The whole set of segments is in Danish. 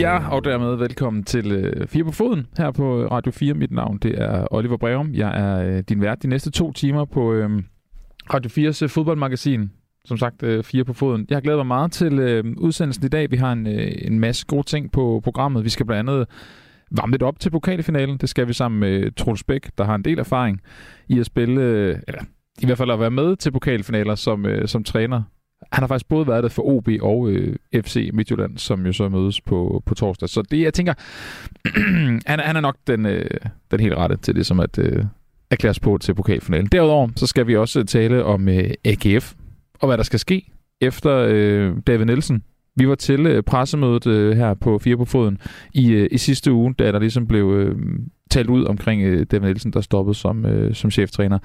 Ja, og dermed velkommen til øh, Fire på Foden her på øh, Radio 4. Mit navn det er Oliver Breum. Jeg er øh, din vært de næste to timer på øh, Radio 4's øh, fodboldmagasin. Som sagt, øh, Fire på Foden. Jeg glæder mig meget til øh, udsendelsen i dag. Vi har en, øh, en masse gode ting på programmet. Vi skal blandt andet varme lidt op til pokalfinalen. Det skal vi sammen med Troels Bæk, der har en del erfaring i at spille, øh, eller i hvert fald at være med til pokalfinaler som, øh, som træner han har faktisk både været det for OB og øh, FC Midtjylland, som jo så mødes på, på torsdag. Så det, jeg tænker, han, han er nok den, øh, den helt rette til det, som at øh, erklæres på til pokalfinalen. Derudover så skal vi også øh, tale om øh, AGF, og hvad der skal ske efter øh, David Nielsen. Vi var til øh, pressemødet øh, her på Fire på Foden i, øh, i sidste uge, da der ligesom blev øh, talt ud omkring øh, David Nielsen, der stoppede som, øh, som cheftræner.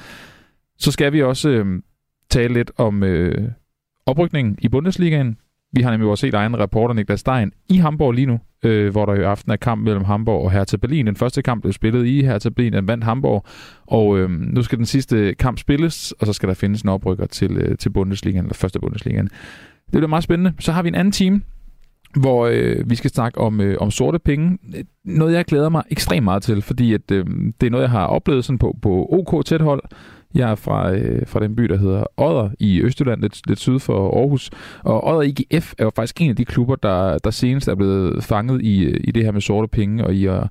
Så skal vi også øh, tale lidt om... Øh, oprykningen i Bundesligaen. Vi har nemlig også set egen reporter Niklas Stein i Hamburg lige nu, øh, hvor der i aften er kamp mellem Hamburg og Hertha Berlin. Den første kamp blev spillet i Hertha Berlin, den vandt Hamburg, og øh, nu skal den sidste kamp spilles, og så skal der findes en oprykker til, øh, til Bundesligaen, eller første Bundesligaen. Det bliver meget spændende. Så har vi en anden team, hvor øh, vi skal snakke om, øh, om sorte penge. Noget, jeg glæder mig ekstremt meget til, fordi at, øh, det er noget, jeg har oplevet sådan på, på OK tæt hold. Jeg er fra, øh, fra den by, der hedder Odder i Østjylland, lidt, lidt syd for Aarhus. Og Odder IGF er jo faktisk en af de klubber, der, der senest er blevet fanget i, i det her med sorte penge, og i at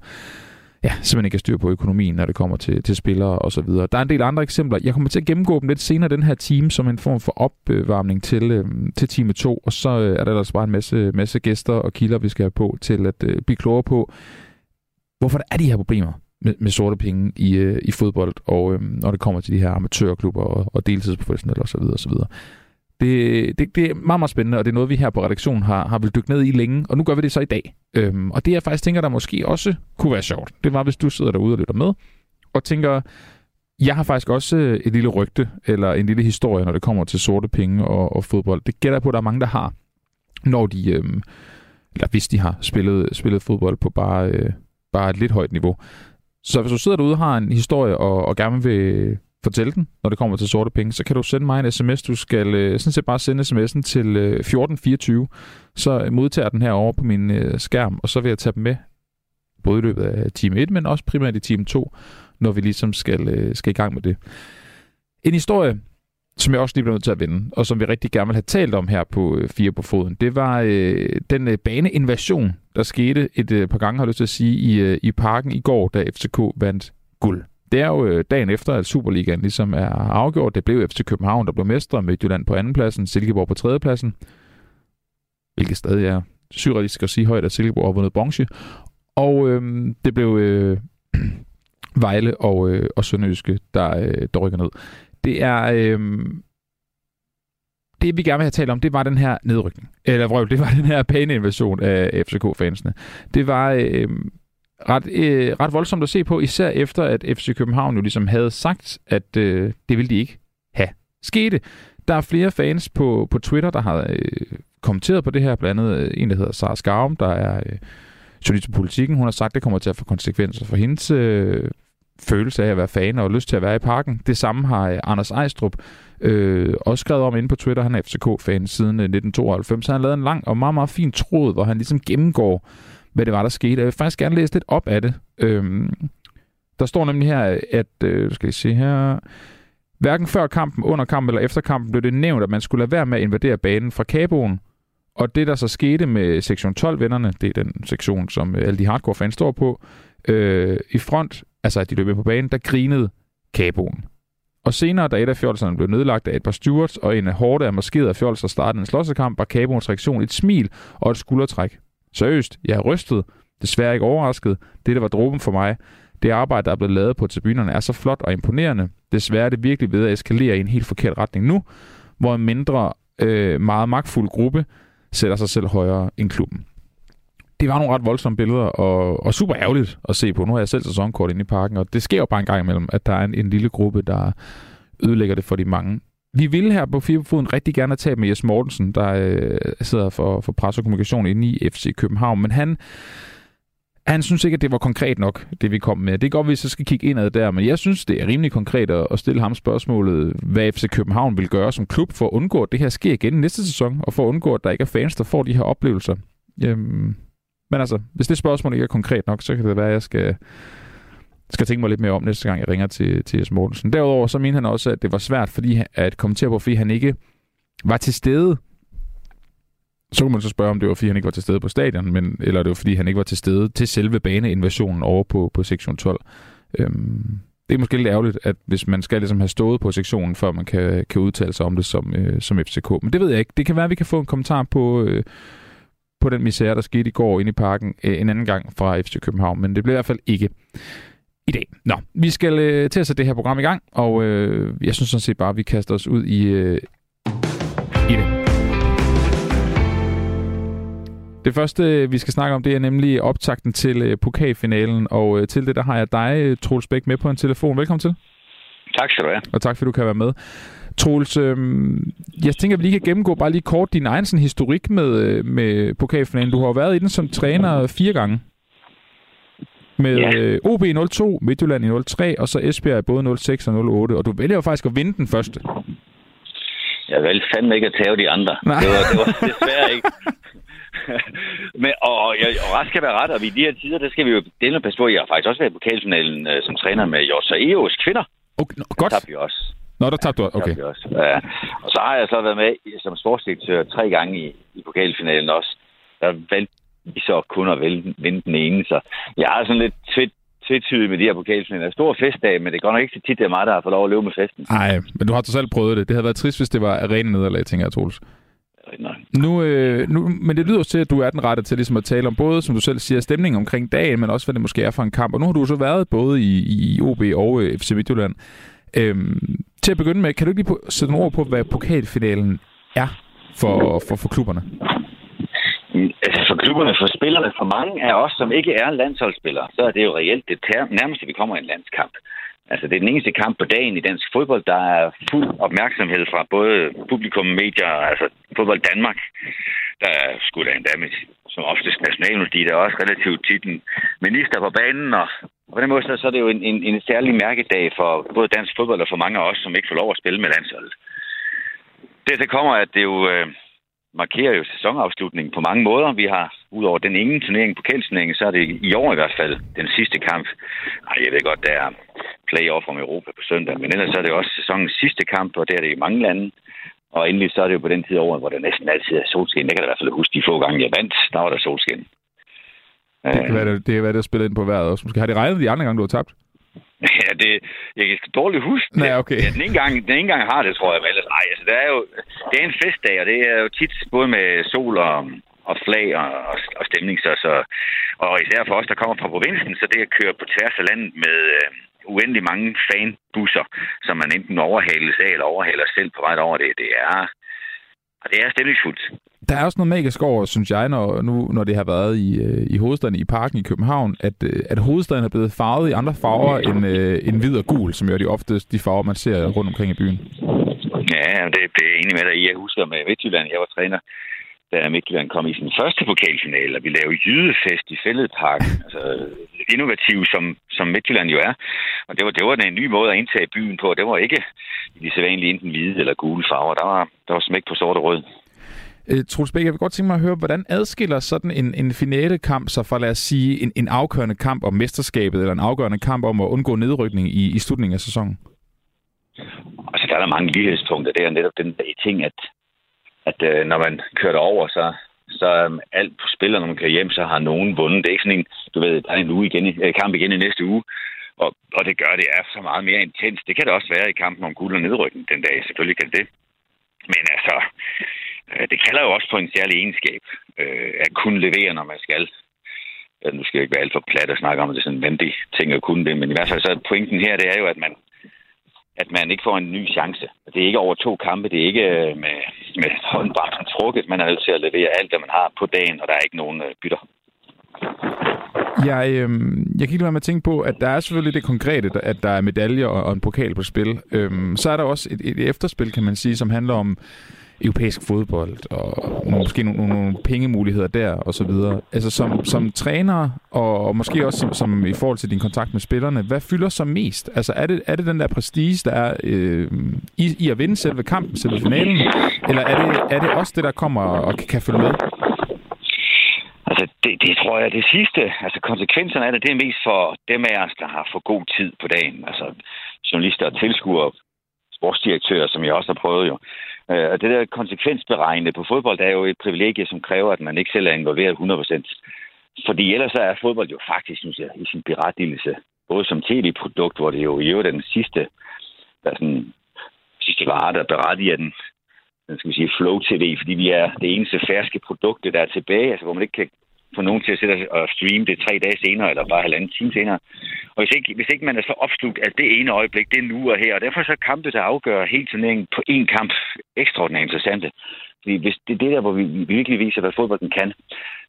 ja, simpelthen ikke har styr på økonomien, når det kommer til, til spillere og så videre. Der er en del andre eksempler. Jeg kommer til at gennemgå dem lidt senere, den her team, som en form for opvarmning til, øh, til time 2, og så øh, er der ellers bare en masse, masse gæster og kilder, vi skal have på til at øh, blive klogere på, hvorfor der er de her problemer med, med sorte penge i, øh, i fodbold, og øh, når det kommer til de her amatørklubber og, og deltidsprofessionelle osv. osv. Det, det, det er meget, meget spændende, og det er noget, vi her på redaktionen har, har vil dykke ned i længe, og nu gør vi det så i dag. Øhm, og det, jeg faktisk tænker, der måske også kunne være sjovt, det var, hvis du sidder derude og lytter med, og tænker, jeg har faktisk også øh, et lille rygte, eller en lille historie, når det kommer til sorte penge og, og fodbold. Det gætter jeg på, at der er mange, der har, når de, øhm, eller hvis de har spillet, spillet fodbold på bare, øh, bare et lidt højt niveau. Så hvis du sidder derude og har en historie og, og gerne vil fortælle den, når det kommer til sorte penge, så kan du sende mig en sms. Du skal øh, sådan set bare sende sms'en til øh, 1424. Så modtager den her over på min øh, skærm, og så vil jeg tage dem med, både i løbet af time 1, men også primært i time 2, når vi ligesom skal, øh, skal i gang med det. En historie, som jeg også lige blev nødt til at vinde, og som vi rigtig gerne vil have talt om her på øh, Fire på Foden, det var øh, den øh, baneinvasion, der skete et øh, par gange, har jeg lyst til at sige, i, øh, i parken i går, da FCK vandt guld. Det er jo øh, dagen efter, at Superligaen ligesom er afgjort. Det blev FC København, der blev mestre, med Jylland på andenpladsen, Silkeborg på tredjepladsen, hvilket stadig er surrealistisk at sige højt, at Silkeborg har vundet bronze. Og øh, det blev øh, Vejle og, øh, og Sønderjyske, der, øh, der rykker ned. Det er... Øh, det vi gerne vil have talt om, det var den her nedrykning. Eller vrøv, det var den her pæne invasion af FCK-fansene. Det var øh, ret, øh, ret voldsomt at se på, især efter at FC København jo ligesom havde sagt, at øh, det ville de ikke have skete. Der er flere fans på, på Twitter, der har øh, kommenteret på det her, blandt andet øh, en, der hedder Sara Skarum, der er øh, journalist på politikken. Hun har sagt, at det kommer til at få konsekvenser for hendes øh, følelse af at være fan og lyst til at være i parken. Det samme har øh, Anders Ejstrup øh, også skrevet om inde på Twitter. Han er FCK-fan siden øh, 1992. Så han har lavet en lang og meget, meget fin tråd, hvor han ligesom gennemgår, hvad det var, der skete. Jeg vil faktisk gerne læse lidt op af det. Øh, der står nemlig her, at, øh, skal jeg se her, hverken før kampen, under kampen eller efter kampen blev det nævnt, at man skulle lade være med at invadere banen fra Kaboen. Og det, der så skete med sektion 12-vennerne, det er den sektion, som øh, alle de hardcore-fans står på, øh, i front, altså at de løb på banen, der grinede Kaboen. Og senere, da et af fjolserne blev nedlagt af et par stewards, og en hårde af maskerede fjolser startede en slåssekamp, var Cabons reaktion et smil og et skuldertræk. Seriøst, jeg er rystet. Desværre ikke overrasket. Det, der var dråben for mig. Det arbejde, der er blevet lavet på tribunerne, er så flot og imponerende. Desværre er det virkelig ved at eskalere i en helt forkert retning nu, hvor en mindre, øh, meget magtfuld gruppe sætter sig selv højere end klubben det var nogle ret voldsomme billeder, og, og super ærgerligt at se på. Nu har jeg selv sæsonkort inde i parken, og det sker jo bare en gang imellem, at der er en, en lille gruppe, der ødelægger det for de mange. Vi ville her på Fiberfoden rigtig gerne tage med Jes Mortensen, der øh, sidder for, for pres og kommunikation inde i FC København, men han, han synes ikke, at det var konkret nok, det vi kom med. Det er godt, at vi så skal kigge indad der, men jeg synes, det er rimelig konkret at stille ham spørgsmålet, hvad FC København vil gøre som klub for at undgå, at det her sker igen næste sæson, og for at undgå, at der ikke er fans, der får de her oplevelser. Øhm, men altså, hvis det spørgsmål ikke er konkret nok, så kan det være, at jeg skal, skal tænke mig lidt mere om næste gang, jeg ringer til, til Jes Mortensen. Derudover så mente han også, at det var svært fordi, at kommentere på, fordi han ikke var til stede. Så kunne man så spørge, om det var, fordi han ikke var til stede på stadion, men, eller det var, fordi han ikke var til stede til selve baneinvasionen over på, på sektion 12. Øhm, det er måske lidt ærgerligt, at hvis man skal ligesom have stået på sektionen, før man kan, kan udtale sig om det som, øh, som FCK. Men det ved jeg ikke. Det kan være, at vi kan få en kommentar på, øh, på den misære, der skete i går inde i parken øh, en anden gang fra FC København, men det bliver i hvert fald ikke i dag. Nå, vi skal øh, til at sætte det her program i gang, og øh, jeg synes sådan set bare, at vi kaster os ud i, øh, i det. Det første, vi skal snakke om, det er nemlig optakten til øh, pokalfinalen, og øh, til det, der har jeg dig, øh, Troels Bæk, med på en telefon. Velkommen til. Tak skal du have. Og tak, fordi du kan være med. Troels, øh, jeg tænker, at vi lige kan gennemgå bare lige kort din egen sådan, historik med, øh, med pokalfinalen. Du har jo været i den som træner fire gange. Med ja. øh, OB 02, Midtjylland i 03, og så Esbjerg i både 06 og 08. Og du vælger jo faktisk at vinde den første. Jeg valgte fandme ikke at tage de andre. Nej. Det var, det var desværre ikke. Men, og, og, og ret skal være ret, og i de her tider, der skal vi jo dele passe på. Jeg har faktisk også været i pokalfinalen uh, som træner med Jossa Eos kvinder. Okay, godt. Der tabte vi også. Nå, der tabte du okay. Også. Ja. Og så har jeg så været med som sportsdirektør tre gange i, i pokalfinalen også. Der valgte vi så kun at vinde, vinde den ene, så jeg har sådan lidt tvidt tvetydigt med de her pokalfinaler. Stor festdag, men det går nok ikke så tit, det er mig, der har fået lov at leve med festen. Nej, men du har selv prøvet det. Det havde været trist, hvis det var rene nederlag, tænker jeg, Troels. Nu, øh, nu, men det lyder også til, at du er den rette til ligesom at tale om både, som du selv siger, stemningen omkring dagen, men også hvad det måske er for en kamp. Og nu har du så været både i, i OB og øh, FC Midtjylland. Øhm, til at begynde med, kan du ikke lige sætte nogle ord på, hvad pokalfinalen er for, for, for klubberne? Altså, for klubberne, for spillerne, for mange af os, som ikke er landsholdsspillere, så er det jo reelt det nærmeste, vi kommer i en landskamp. Altså, det er den eneste kamp på dagen i dansk fodbold, der er fuld opmærksomhed fra både publikum, medier, altså fodbold Danmark, der er skudt da endda med, som oftest nationalmelodi, der er også relativt tit en minister på banen, og på den måde så er det jo en, en, en særlig mærkedag for både dansk fodbold og for mange af os, som ikke får lov at spille med landsholdet. Det kommer, at det jo øh, markerer jo sæsonafslutningen på mange måder. Vi har, udover den ingen turnering på kældsturneringen, så er det i år i hvert fald den sidste kamp. Ej, jeg ved godt, der er playoff om Europa på søndag, men ellers så er det også sæsonens sidste kamp, og det er det i mange lande. Og endelig så er det jo på den tid over, hvor der næsten altid er solskin. Det kan jeg i hvert fald huske de få gange, jeg vandt, der var der solskin. Det kan være, det, det, kan være, det spillet ind på vejret også. Måske har de regnet de andre gange, du har tabt? Ja, det, jeg kan dårligt huske det. Nej, okay. Ja, den, ene gang, den ene gang har det, tror jeg. Men ellers, ej, altså, det er jo det er en festdag, og det er jo tit både med sol og, og flag og, og, og stemning. Så, så, og især for os, der kommer fra provinsen, så det at køre på tværs af landet med øh, uendelig mange fanbusser, som man enten overhales af eller overhaler selv på vej over det, det er, og det er stemningsfuldt. Der er også noget magisk over, synes jeg, når, nu, når det har været i, øh, i hovedstaden i parken i Københavven, at, øh, at hovedstaden er blevet farvet i andre farver end, øh, end hvid og gul, som jo er de oftest de farver, man ser rundt omkring i byen. Ja, det, det er enig med dig Jeg husker med Midtjylland, jeg var træner, da Midtjylland kom i sin første pokalfinale, og vi lavede jydefest i Fælledparken. Altså, innovativ som, som Midtjylland jo er. Og det var, det var en ny måde at indtage byen på. Det var ikke de sædvanlige enten hvide eller gule farver. Der var, der var smæk på sort og rød. Øh, Troels Bæk, jeg vil godt tænke mig at høre, hvordan adskiller sådan en, en finalekamp sig fra, lad os sige, en, en afgørende kamp om mesterskabet, eller en afgørende kamp om at undgå nedrykning i, i slutningen af sæsonen? Altså, der er der mange lighedspunkter. Det er netop den ting, at, at øh, når man kører over, så, så um, alt på spiller, når man kører hjem, så har nogen vundet. Det er ikke sådan en, du ved, der er en uge igen, øh, kamp igen i næste uge. Og, og det gør, det er så meget mere intens. Det kan det også være i kampen om guld og nedrykning den dag. Selvfølgelig kan det. Men altså, Øh, det kalder jo også på en særlig egenskab øh, at kunne levere, når man skal. Øh, nu skal jeg ikke være alt for plat at snakke om, at det er sådan en vendig ting at kunne det, men i hvert fald så pointen her, det er jo, at man, at man ikke får en ny chance. Det er ikke over to kampe, det er ikke øh, med, med håndbremsen trukket. Man er nødt til at levere alt, hvad man har på dagen, og der er ikke nogen øh, bytter. Jeg, øh, jeg kan ikke lade med at tænke på, at der er selvfølgelig det konkrete, at der er medaljer og, og en pokal på spil. Øhm, så er der også et, et efterspil, kan man sige, som handler om europæisk fodbold, og måske nogle, nogle pengemuligheder der, og så videre. Altså som, som træner, og, og måske også som, som i forhold til din kontakt med spillerne, hvad fylder så mest? Altså er det, er det den der prestige, der er øh, i, i at vinde selve kampen, selve finalen, eller er det, er det også det, der kommer og kan, kan følge med? Altså, det, det tror jeg er det sidste, altså konsekvenserne af det, det er mest for dem af os, der har for god tid på dagen. Altså journalister og tilskuere, sportsdirektører, som jeg også har prøvet jo. Øh, og det der konsekvensberegne på fodbold, det er jo et privilegie, som kræver, at man ikke selv er involveret 100%. Fordi ellers er fodbold jo faktisk, synes jeg, i sin berettigelse, både som tv-produkt, hvor det jo i øvrigt er den sidste, der sådan, sidste vare, der berettiger den, den skal vi sige, flow tv, fordi vi er det eneste ferske produkt, der er tilbage, altså hvor man ikke kan få nogen til at sætte og streame det tre dage senere, eller bare halvanden time senere. Og hvis ikke, hvis ikke man er så opslugt af det ene øjeblik, det er nu og her, og derfor så er kampe, der afgør hele turneringen på én kamp, ekstraordinært interessante. Fordi hvis det er det der, hvor vi virkelig viser, hvad fodbolden kan.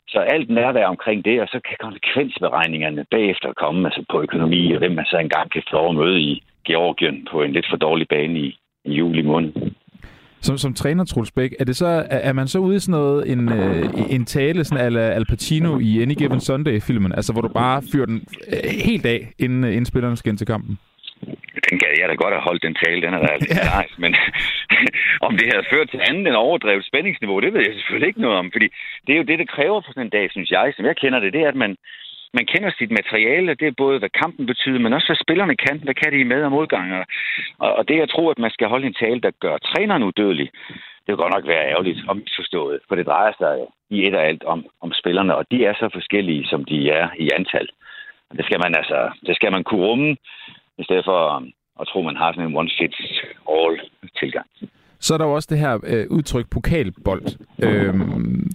Så alt nærvær omkring det, og så kan konsekvensberegningerne bagefter komme, altså på økonomi, og hvem man så engang kan få at møde i Georgien på en lidt for dårlig bane i, i juli måned. Som, som træner, Truls Bæk, er, det så, er, er man så ude i sådan noget, en, øh, en tale, sådan ala Al Pacino i Any Given Sunday-filmen, altså hvor du bare fyrer den øh, helt af, inden, øh, inden spillerne skal ind til kampen? Den kan jeg da godt have holdt den tale, den er da altså ja. nice, men om det havde ført til andet end overdrevet spændingsniveau, det ved jeg selvfølgelig ikke noget om, fordi det er jo det, det kræver for sådan en dag, synes jeg, som jeg kender det, det er, at man, man kender sit materiale, det er både, hvad kampen betyder, men også, hvad spillerne kan. Hvad kan de med- og modganger? Og, og det, jeg tror, at man skal holde en tale, der gør træneren udødelig, det vil godt nok være ærgerligt og misforstået, for det drejer sig i et og alt om, om spillerne, og de er så forskellige, som de er i antal. Og det skal man altså, det skal man kunne rumme, i stedet for at tro, man har sådan en one-fits-all-tilgang. Så er der jo også det her øh, udtryk pokalbold, øh,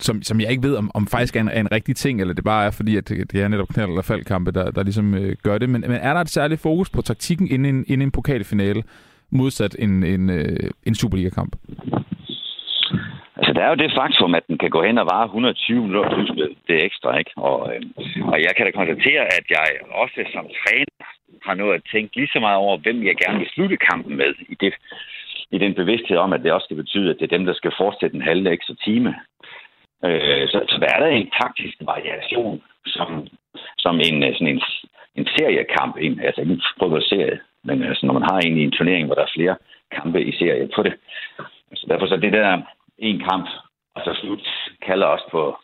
som, som jeg ikke ved, om, om faktisk er en, er en rigtig ting, eller det bare er fordi, at det, det er netop knald- eller faldkampe, der, der ligesom øh, gør det. Men, men er der et særligt fokus på taktikken inden, inden en pokalfinale, modsat en, en, øh, en Superliga-kamp? Altså, der er jo det faktum, at den kan gå hen og vare 120 minutter plus det ekstra, ikke? Og, øh, og jeg kan da konstatere, at jeg også som træner har nået at tænke lige så meget over, hvem jeg gerne vil slutte kampen med i det i den bevidsthed om, at det også skal betyde, at det er dem, der skal fortsætte en halv ekstra time. Øh, så, så der er der en taktisk variation, som, som en, øh, sådan en, en seriekamp, en, altså ikke en fodboldserie, men altså, når man har en i en turnering, hvor der er flere kampe i serie på det. Så derfor så det der en kamp, og så slut, kalder også på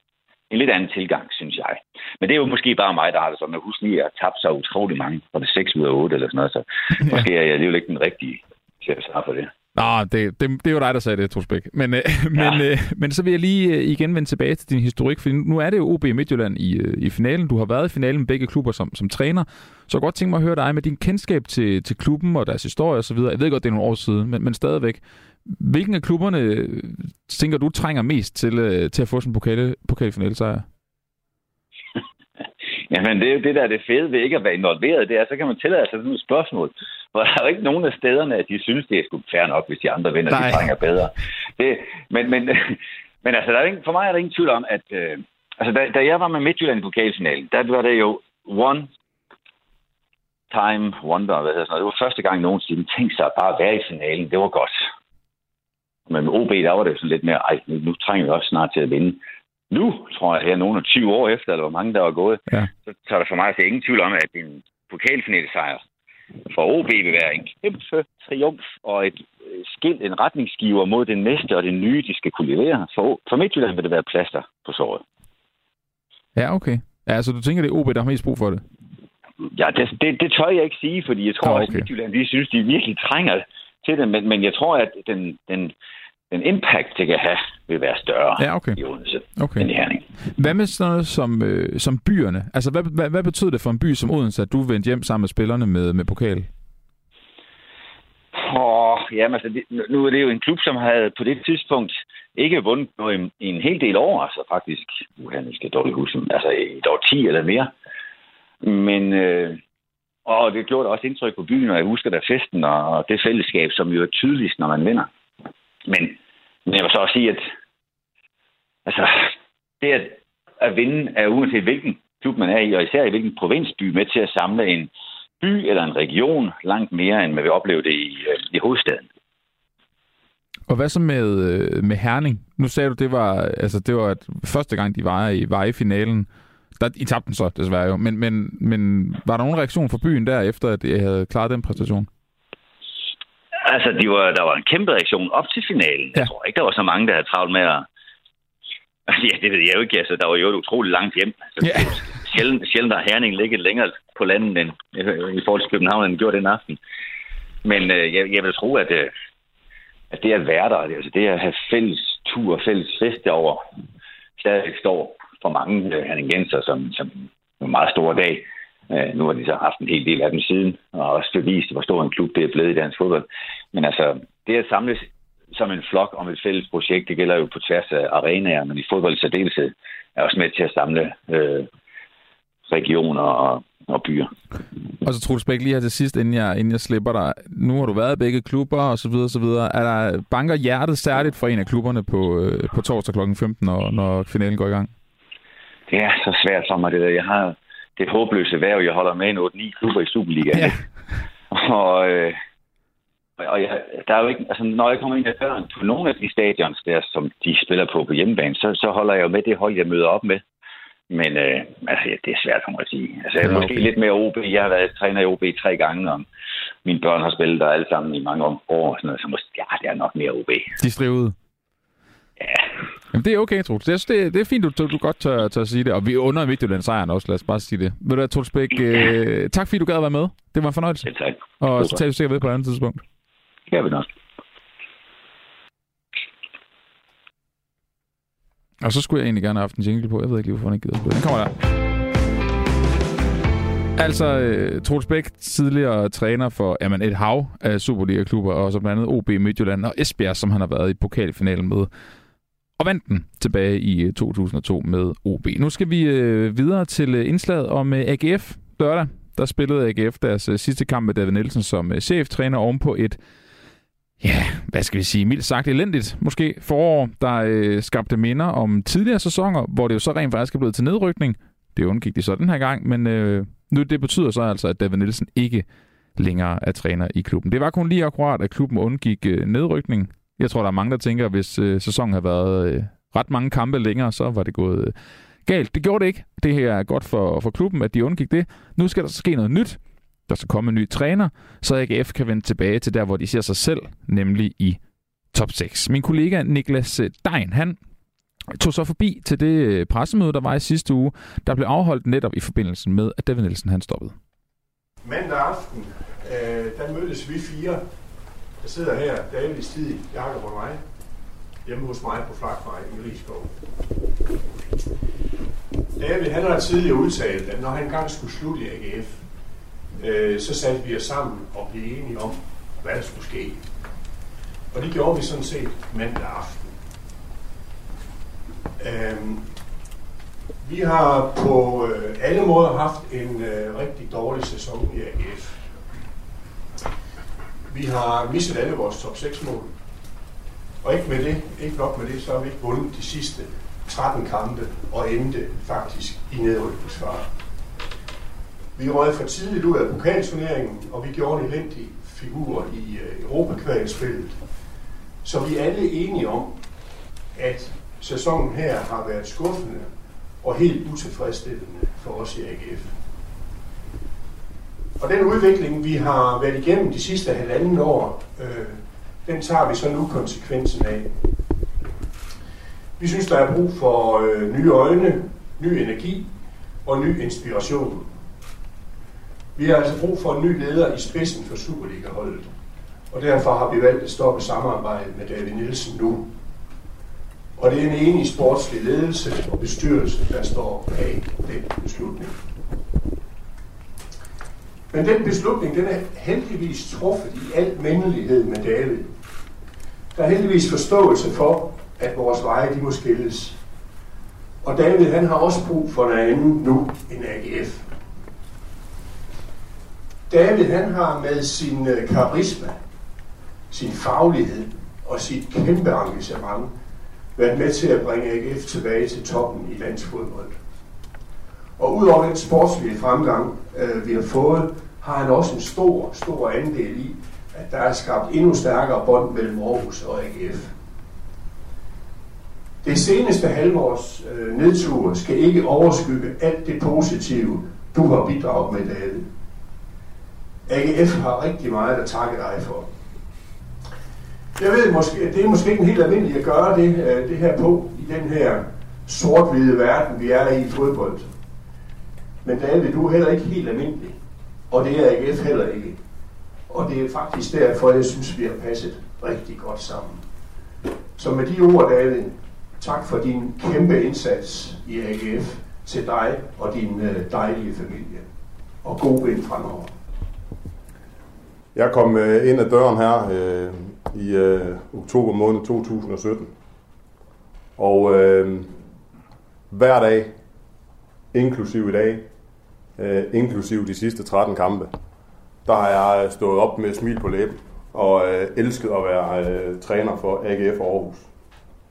en lidt anden tilgang, synes jeg. Men det er jo måske bare mig, der har det sådan, at huske lige at tabt så utrolig mange, for det 6 ud af 8 eller sådan noget, så ja. måske er jeg alligevel ikke den rigtige til at svare på det. Nå, det, det, det er jo dig, der sagde det, Troels Bæk. Men, øh, ja. men, øh, men så vil jeg lige øh, igen vende tilbage til din historik, for nu er det jo OB Midtjylland i, øh, i finalen. Du har været i finalen med begge klubber som, som træner. Så jeg godt tænke mig at høre dig med din kendskab til, til klubben og deres historie osv. Jeg ved godt, det er nogle år siden, men, men stadigvæk. Hvilken af klubberne øh, tænker du trænger mest til, øh, til at få sådan en pokal, pokalfinale sejr? Jamen, det er jo det, der er det fede ved ikke at være involveret. Det er, så kan man tillade sig sådan et spørgsmål. For der er jo ikke nogen af stederne, at de synes, det er sgu fair nok, hvis de andre vinder, Nej. de trænger bedre. Det, men, men, men altså, der er ingen, for mig er der ingen tvivl om, at øh, altså, da, da, jeg var med Midtjylland i pokalfinalen, der var det jo one time wonder, hvad hedder sådan noget. Det var første gang nogensinde tænkte sig at bare være i finalen. Det var godt. Men med OB, der var det sådan lidt mere, ej, nu, nu trænger vi også snart til at vinde nu, tror jeg, her nogle 20 år efter, eller hvor mange der var gået, ja. så tager der for mig til ingen tvivl om, at en pokalfinale-sejr for OB vil være en kæmpe triumf og et øh, skilt, en retningsgiver mod det næste og det nye, de skal kunne levere. For, for Midtjylland vil det være plaster på såret. Ja, okay. Ja, altså du tænker, det er OB, der har mest brug for det? Ja, det, det, det tør jeg ikke sige, fordi jeg tror, ja, okay. at Midtjylland, de synes, de virkelig trænger til det, men, men jeg tror, at den, den, den impact, det kan have, vil være større ja, okay. i Odense okay. end i Herning. Hvad med sådan noget som, øh, som byerne? Altså, hvad, hvad, hvad betyder det for en by som Odense, at du vendte hjem sammen med spillerne med, med pokal? Oh, jamen, altså, det, nu er det jo en klub, som havde på det tidspunkt ikke vundet noget i, i en hel del år, altså faktisk, uha, nu skal dårligt huske, altså et år 10 eller mere. Men, øh, og det gjorde også indtryk på byen, og jeg husker da festen og det fællesskab, som jo er tydeligst, når man vinder. Men, men jeg vil så også sige, at altså, det at, at vinde er uanset hvilken klub man er i, og især i hvilken provinsby, med til at samle en by eller en region langt mere, end man vil opleve det i, øh, i hovedstaden. Og hvad så med, øh, med Herning? Nu sagde du, det var, altså, det var at første gang, de var i, var i finalen. Der, I tabte den så, desværre jo. Men, men, men var der nogen reaktion fra byen der, efter at jeg havde klaret den præstation? Altså, de var, der var en kæmpe reaktion op til finalen. Ja. Jeg tror ikke, der var så mange, der havde travlt med at Ja, det ved jeg jo ikke. Altså, der var jo et utroligt langt hjem. Altså, Ja. sjældent, sjældent har Herning ligget længere på landet end i forhold til København, end den gjorde den aften. Men øh, jeg, jeg vil tro, at, øh, at det at være der, altså det at have fælles tur og fælles fest derovre, stadig står for mange øh, herningenser som, som en meget stor dag. Øh, nu har de så haft en hel del af dem siden, og også bevist, hvor stor en klub det er blevet i dansk fodbold. Men altså, det at samles som en flok om et fælles projekt, det gælder jo på tværs af arenaer, men i fodbold i særdeleshed er også med til at samle øh, regioner og, og byer. Og så Troels Bæk, lige her til sidst, inden jeg, inden jeg slipper dig. Nu har du været i begge klubber, og så videre, så videre. Er der banker hjertet særligt for en af klubberne på, øh, på torsdag kl. 15, når, når finalen går i gang? Det er så svært for mig, det der. Jeg har det håbløse værv, jeg holder med en 8-9 klubber i Superligaen. Ja. Og, øh, og jeg, der er jo ikke, altså, når jeg kommer ind ad døren på nogle af de stadions der, som de spiller på på hjemmebane, så, så holder jeg jo med det hold, jeg møder op med. Men øh, altså, ja, det er svært mig at sige. Altså, jeg er Ja, måske lidt mere OB. Jeg har været træner i OB tre gange, og mine børn har spillet der alle sammen i mange år. Og sådan noget, så måske, ja, det er nok mere OB. De strivede. Ja, Jamen, det er okay, Troels. Jeg synes, det, det er fint, du, du, godt tør, tør at sige det. Og vi under Midtjylland sejren også, lad os bare sige det. Ved du hvad, Troels Bæk, øh, tak fordi du gad at være med. Det var en fornøjelse. selv tak. Og så tager vi sikkert ved på et andet tidspunkt. Her vi nok. Og så skulle jeg egentlig gerne have haft en jingle på. Jeg ved ikke lige, hvorfor han ikke gider spille. Den kommer der. Altså, øh, Troels Bæk, tidligere træner for jamen, et hav af Superliga-klubber, og så blandt andet OB Midtjylland og Esbjerg, som han har været i pokalfinalen med, og vandt den tilbage i øh, 2002 med OB. Nu skal vi øh, videre til øh, indslaget om øh, AGF lørdag. Der spillede AGF deres øh, sidste kamp med David Nielsen som øh, cheftræner ovenpå et ja, hvad skal vi sige, mildt sagt elendigt, måske forår, der øh, skabte minder om tidligere sæsoner, hvor det jo så rent faktisk er blevet til nedrykning. Det undgik de så den her gang, men øh, nu det betyder så altså, at David Nielsen ikke længere er træner i klubben. Det var kun lige akkurat, at klubben undgik øh, nedrykning. Jeg tror, der er mange, der tænker, at hvis øh, sæsonen havde været øh, ret mange kampe længere, så var det gået øh, galt. Det gjorde det ikke. Det her er godt for, for klubben, at de undgik det. Nu skal der ske noget nyt. Der skal komme en ny træner, så AGF kan vende tilbage til der, hvor de ser sig selv, nemlig i top 6. Min kollega Niklas øh, Dein, han tog så forbi til det øh, pressemøde, der var i sidste uge, der blev afholdt netop i forbindelse med, at David Nielsen han stoppede. Mandag aften, øh, der mødtes vi fire, jeg sidder her, David Stig, Jakob og mig, hjemme hos mig på Flakvej i Rigskov. David, han har tidligere udtalt, at når han engang skulle slutte i AGF, øh, så satte vi os sammen og blev enige om, hvad der skulle ske. Og det gjorde vi sådan set mandag aften. Øhm, vi har på øh, alle måder haft en øh, rigtig dårlig sæson i AGF. Vi har misset alle vores top 6 mål. Og ikke med det, ikke nok med det, så har vi ikke vundet de sidste 13 kampe og endte faktisk i nedrykningsfare. Vi røg for tidligt ud af pokalturneringen, og vi gjorde en elendig figur i øh, Europakvalspillet. Så vi er alle enige om, at sæsonen her har været skuffende og helt utilfredsstillende for os i AGF. Og den udvikling, vi har været igennem de sidste halvanden år, øh, den tager vi så nu konsekvensen af. Vi synes, der er brug for øh, nye øjne, ny energi og ny inspiration. Vi har altså brug for en ny leder i spidsen for Superliga-holdet. Og derfor har vi valgt at stoppe samarbejdet med David Nielsen nu. Og det er en enig sportslig ledelse og bestyrelse, der står bag den beslutning. Men den beslutning, den er heldigvis truffet i al mindelighed med David. Der er heldigvis forståelse for, at vores veje de må skilles. Og David, han har også brug for noget andet nu end AGF. David, han har med sin øh, karisma, sin faglighed og sit kæmpe engagement været med til at bringe AGF tilbage til toppen i dansk fodbold. Og udover den sportslige fremgang, øh, vi har fået, har han også en stor, stor andel i, at der er skabt endnu stærkere bånd mellem Aarhus og AGF. Det seneste halvårs øh, nedtur skal ikke overskygge alt det positive, du har bidraget med, David. AGF har rigtig meget at takke dig for. Jeg ved måske, at det er måske ikke helt almindeligt at gøre det, øh, det her på i den her sort-hvide verden, vi er i i fodbold. Men David, du er heller ikke helt almindelig. Og det er AGF heller ikke. Og det er faktisk derfor, jeg synes, vi har passet rigtig godt sammen. Så med de ord, David, tak for din kæmpe indsats i AGF til dig og din øh, dejlige familie. Og god vind fremover. Jeg kom øh, ind ad døren her øh, i øh, oktober måned 2017. Og øh, hver dag, inklusiv i dag, øh, inklusiv de sidste 13 kampe, der har jeg stået op med smil på læben og øh, elsket at være øh, træner for AGF Aarhus.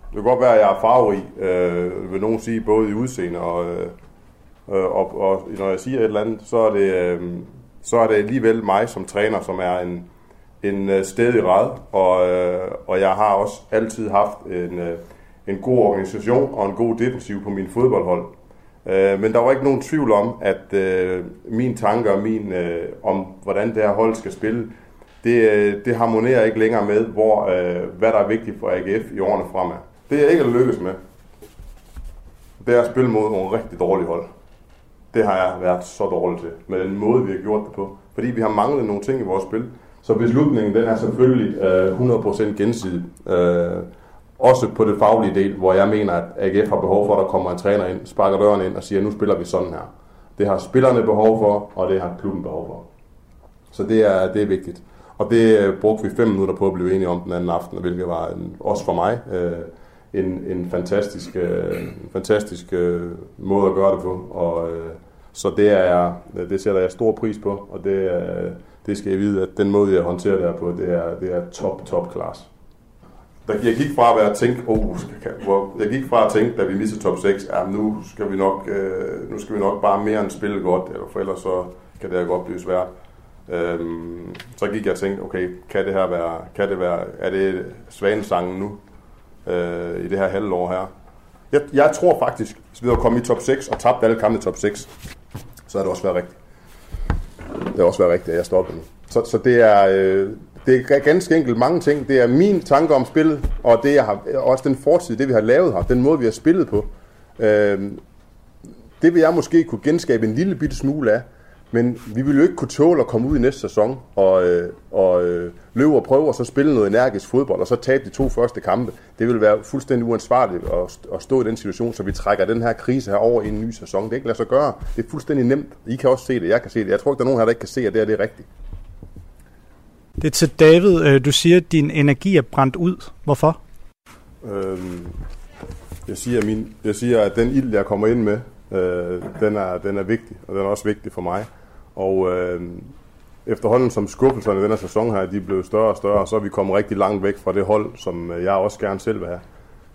Det kan godt være, at jeg er farverig, øh, vil nogen sige, både i udseende og, øh, øh og, og når jeg siger et eller andet, så er det, øh, så er det alligevel mig som træner, som er en, en øh, stedig rad, og, øh, og jeg har også altid haft en, øh, en god organisation og en god defensiv på min fodboldhold. Øh, men der var ikke nogen tvivl om, at øh, min tanker og min, øh, om, hvordan det her hold skal spille, det, øh, det harmonerer ikke længere med, hvor, øh, hvad der er vigtigt for AGF i årene fremad. Det er ikke at lykkes med, det er at spille mod nogle rigtig dårlige hold. Det har jeg været så dårlig til, med den måde, vi har gjort det på. Fordi vi har manglet nogle ting i vores spil. Så beslutningen, den er selvfølgelig øh, 100% gensidig. Øh, også på det faglige del, hvor jeg mener, at AGF har behov for, at der kommer en træner ind, sparker døren ind og siger, nu spiller vi sådan her. Det har spillerne behov for, og det har klubben behov for. Så det er, det er vigtigt. Og det øh, brugte vi fem minutter på at blive enige om den anden aften, hvilket var en, også for mig øh, en, en fantastisk, øh, en fantastisk øh, måde at gøre det på. Og, øh, så det, er det sætter jeg stor pris på, og det, øh, det skal jeg vide, at den måde, jeg håndterer det her på, det er, det er top, top class. Jeg gik fra at være at tænke, oh, hvor, jeg gik fra at tænke, da vi mistede top 6, ja, nu skal vi nok, øh, nu skal vi nok bare mere end spille godt, eller for ellers så kan det her godt blive svært. Øhm, så gik jeg og tænkte, okay, kan det her være, kan det være, er det svanesangen nu, øh, i det her halvår her? Jeg, jeg tror faktisk, hvis vi havde kommet i top 6 og tabt alle kampe i top 6, så havde det også været rigtigt. Det havde også været rigtigt, at jeg stoppede nu. Så, så det er, øh, det er ganske enkelt mange ting. Det er min tanke om spillet, og det jeg har, også den fortid, det vi har lavet her, den måde vi har spillet på. Øh, det vil jeg måske kunne genskabe en lille bitte smule af, men vi vil jo ikke kunne tåle at komme ud i næste sæson og, øh, og øh, løbe og prøve og så spille noget energisk fodbold, og så tabe de to første kampe. Det vil være fuldstændig uansvarligt at, at stå i den situation, så vi trækker den her krise her over i en ny sæson. Det kan ikke lade sig gøre. Det er fuldstændig nemt. I kan også se det, jeg kan se det. Jeg tror ikke, der er nogen her, der ikke kan se, at det, er, det er rigtigt. Det er til David. Øh, du siger, at din energi er brændt ud. Hvorfor? Øhm, jeg, siger, min, jeg siger, at den ild, jeg kommer ind med, øh, den, er, den er vigtig, og den er også vigtig for mig. Og øh, efterhånden som skuffelserne i denne sæson her, de er blevet større og større, så er vi kommet rigtig langt væk fra det hold, som øh, jeg også gerne selv vil have.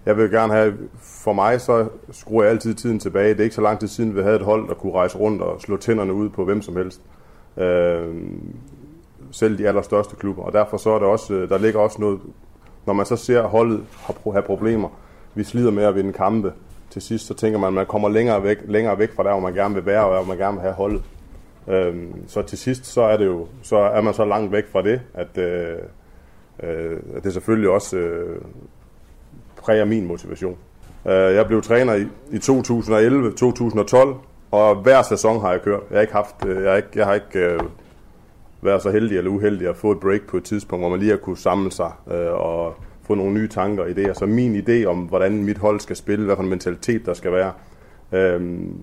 Jeg vil gerne have, for mig så skruer jeg altid tiden tilbage. Det er ikke så lang tid siden, vi havde et hold, der kunne rejse rundt og slå tænderne ud på hvem som helst. Øh, selv de allerstørste klubber. Og derfor så er det også, øh, der ligger også noget, når man så ser holdet have problemer, vi slider med at vinde kampe til sidst, så tænker man, at man kommer længere væk, længere væk fra der, hvor man gerne vil være, og hvor man gerne vil have holdet. Øhm, så til sidst, så er, det jo, så er man så langt væk fra det, at, øh, øh, at det selvfølgelig også øh, præger min motivation. Øh, jeg blev træner i, i 2011-2012, og hver sæson har jeg kørt. Jeg har ikke haft, øh, jeg har ikke, jeg har ikke øh, være så heldig eller uheldig at få et break på et tidspunkt, hvor man lige har kunne samle sig øh, og få nogle nye tanker og idéer. Så min idé om, hvordan mit hold skal spille, hvad for en mentalitet der skal være, øh,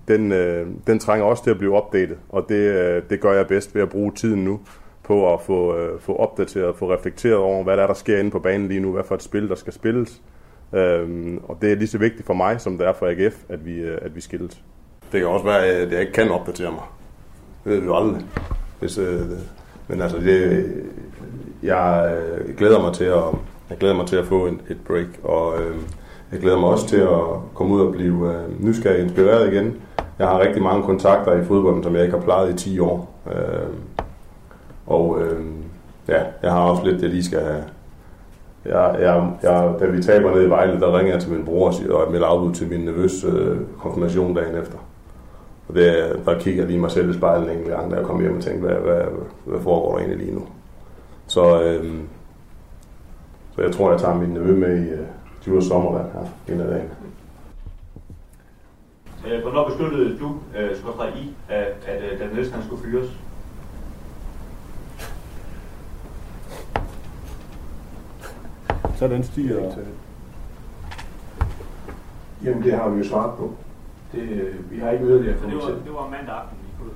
den, øh, den trænger også til at blive opdateret. Og det, øh, det gør jeg bedst ved at bruge tiden nu på at få, øh, få opdateret, få reflekteret over, hvad der er, der sker inde på banen lige nu, hvad for et spil, der skal spilles. Øh, og det er lige så vigtigt for mig, som det er for AGF, at vi, øh, at vi skilles. Det kan også være, at jeg ikke kan opdatere mig. Det ved vi jo aldrig. Hvis, øh, men altså, det, jeg øh, glæder mig til at, jeg glæder mig til at få en, et break, og øh, jeg glæder mig også til at komme ud og blive øh, nysgerrig inspireret igen. Jeg har rigtig mange kontakter i fodbolden, som jeg ikke har plejet i 10 år. Øh, og øh, ja, jeg har også lidt, jeg lige skal have. Jeg, jeg, jeg, da vi taber ned i Vejle, der ringer jeg til min bror og siger, og jeg melder afbud til min nervøs øh, konfirmation dagen efter. Og det, der kigger jeg lige mig selv i spejlet en gang, da jeg kom hjem og tænkte, hvad, hvad, hvad foregår der egentlig lige nu? Så, øh, så jeg tror, jeg tager min nevø med i øh, Djurs sommervand her en af dagene. Øh, hvornår besluttede du, øh, skulle I, at, at øh, Dan Nielsen skulle fyres? Så den stiger. Jamen, det har vi jo svaret på. Det, øh, vi har ikke yderligere det var, det var mandag aften, vi kunne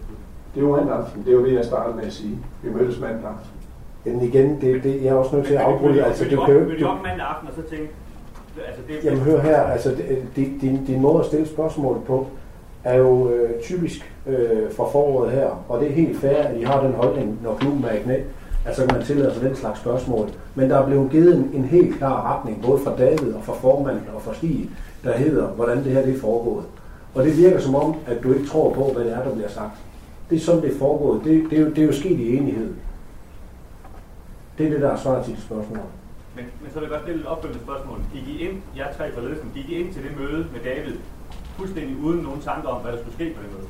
Det var mandag aften. Det var det, jeg startede med at sige. Vi mødtes mandag aften. Jamen igen, det, det, jeg er også nødt til at afbryde. Altså, du kan jo op mandag aften og så tænke, altså det, Jamen hør her, altså det- det- din, din måde at stille spørgsmål på, er jo øh, typisk øh, fra foråret her, og det er helt fair, at I har den holdning, når klubben er i knæ, at så kan man tillade sig den slags spørgsmål. Men der er blevet givet en, en helt klar retning, både fra David og fra formanden og fra Stig, der hedder, hvordan det her det er foregået. Og det virker som om, at du ikke tror på, hvad det er, der bliver sagt. Det er sådan, det er foregået. Det, det, er, jo, det er jo sket i enighed. Det er det, der er svaret til dit spørgsmål. Men, men så vil jeg godt stille et opfølgende spørgsmål. Gik I ind, jeg tre fra ledelsen, gik I ind til det møde med David, fuldstændig uden nogen tanker om, hvad der skulle ske på det møde?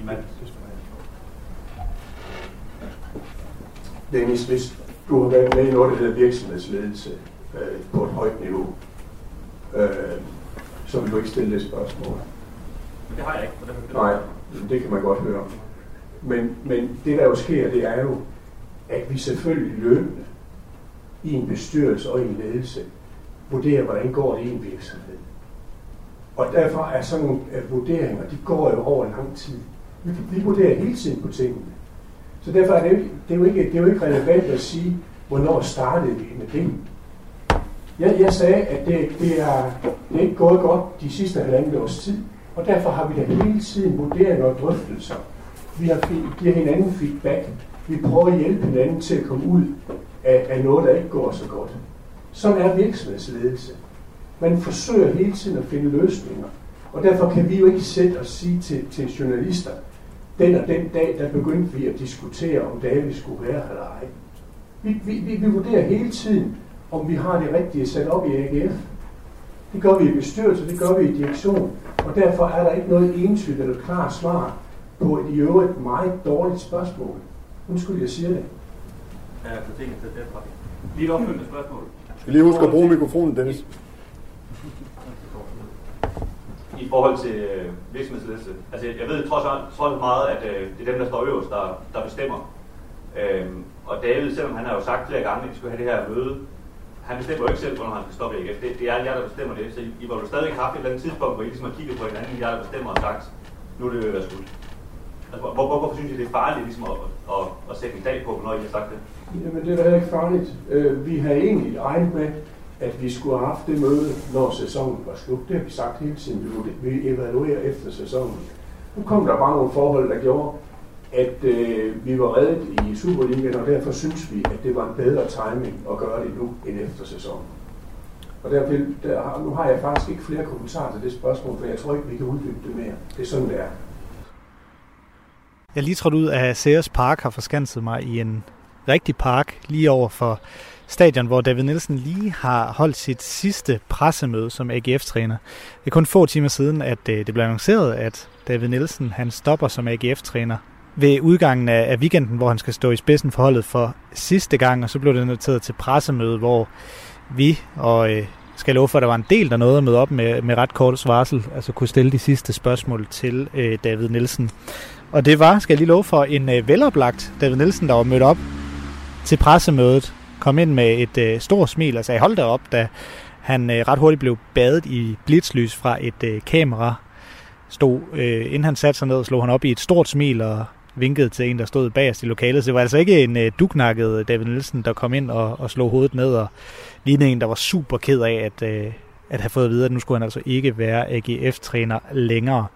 I mandags. Dennis, hvis du har været med i noget, der hedder virksomhedsledelse øh, på et højt niveau, øh, så vil du ikke stille det spørgsmål. Men det har jeg ikke. Og derfor Nej, det kan man godt høre. Men, men det, der jo sker, det er jo, at vi selvfølgelig løbende i en bestyrelse og i en ledelse vurderer, hvordan går det i en virksomhed. Og derfor er sådan nogle øh, vurderinger, de går jo over lang tid. Vi, vi vurderer hele tiden på tingene. Så derfor er det, det, er jo ikke, det er jo ikke relevant at sige, hvornår startede vi med det. Jeg, jeg sagde, at det, det, er, det er ikke gået godt de sidste halvandet års tid, og derfor har vi da hele tiden vurderinger og drøftelser. Vi har giver hinanden feedback. Vi prøver at hjælpe hinanden til at komme ud af, af noget, der ikke går så godt. Sådan er virksomhedsledelse. Man forsøger hele tiden at finde løsninger. Og derfor kan vi jo ikke sætte og sige til, til journalister, den og den dag, der begyndte vi at diskutere, om David skulle være her eller ej. Vi, vi, vi, vi vurderer hele tiden, om vi har det rigtige sat op i AGF. Det gør vi i bestyrelse, det gør vi i direktion, og derfor er der ikke noget entydigt eller klart svar på et i øvrigt meget dårligt spørgsmål. Undskyld, jeg siger det. Ja, tænker jeg til derfra. Lige et opfølgende spørgsmål. Du skal lige huske at bruge mikrofonen, Dennis. I forhold til øh, virksomhedsledelse. Altså, jeg, jeg ved trods alt, trods alt meget, at øh, det er dem, der står øverst, der, der bestemmer. Øhm, og David, selvom han har jo sagt flere gange, at vi skulle have det her møde, han bestemmer jo ikke selv, hvornår han skal stoppe AGF. Det, det er jer, der bestemmer det. Så I, I var jo stadig haft et eller andet tidspunkt, hvor I ligesom har kigget på hinanden, jer, der bestemmer og sagt, nu er det ved at være slut. Altså, hvor, hvor, hvorfor synes I, det er farligt ligesom at, at, at sætte en dag på, når I har sagt det? Jamen, det er da heller ikke farligt. Øh, vi har egentlig regnet med, at vi skulle have haft det møde, når sæsonen var slut. Det har vi sagt hele tiden. Vi, vi evaluerer efter sæsonen. Nu kom der bare nogle forhold, der gjorde, at øh, vi var reddet i Superligaen, og derfor synes vi, at det var en bedre timing at gøre det nu end efter sæsonen. Og der vil, der, har- nu har jeg faktisk ikke flere kommentarer til det spørgsmål, for jeg tror ikke, vi kan uddybe det mere. Det er sådan, det er. Jeg lige trådt ud af Sears Park har forskanset mig i en rigtig park lige over for stadion, hvor David Nielsen lige har holdt sit sidste pressemøde som AGF-træner. Det er kun få timer siden, at øh, det blev annonceret, at David Nielsen han stopper som AGF-træner ved udgangen af, af weekenden, hvor han skal stå i spidsen for holdet for sidste gang, og så blev det noteret til pressemøde, hvor vi og øh, skal jeg love for, at der var en del, der nåede at møde op med, med ret kort varsel, altså kunne stille de sidste spørgsmål til øh, David Nielsen. Og det var, skal jeg lige love for, en øh, veloplagt David Nielsen, der var mødt op til pressemødet, kom ind med et øh, stort smil og sagde, hold da op, da han øh, ret hurtigt blev badet i blitzlys fra et øh, kamera. Stod, øh, inden han satte sig ned, slog han op i et stort smil og vinkede til en, der stod bagerst i lokalet. Så det var altså ikke en øh, duknakket David Nielsen, der kom ind og, og slog hovedet ned og lignede en, der var super ked af at, øh, at have fået at vide, at nu skulle han altså ikke være AGF-træner længere.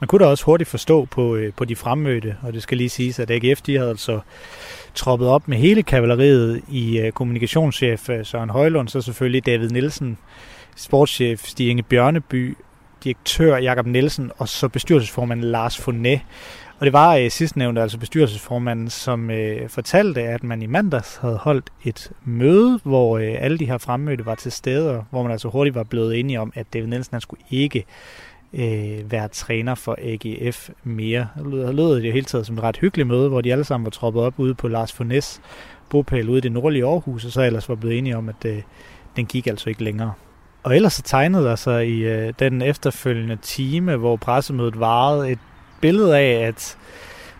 Man kunne da også hurtigt forstå på, øh, på de fremmødte, og det skal lige siges, at AGF de havde altså troppet op med hele kavaleriet i øh, kommunikationschef øh, Søren Højlund, så selvfølgelig David Nielsen, sportschef Stig Inge Bjørneby, direktør Jakob Nielsen og så bestyrelsesformand Lars Fonet. Og det var øh, sidstnævnte, altså bestyrelsesformanden, som øh, fortalte, at man i mandags havde holdt et møde, hvor øh, alle de her fremmødte var til stede, og hvor man altså hurtigt var blevet enige om, at David Nielsen han skulle ikke øh, være træner for AGF mere. Det lød, lød det jo hele taget som et ret hyggeligt møde, hvor de alle sammen var troppet op ude på Lars Fornes bopæl ude i det nordlige Aarhus, og så ellers var blevet enige om, at øh, den gik altså ikke længere. Og ellers så tegnede der sig i øh, den efterfølgende time, hvor pressemødet varede, et billede af, at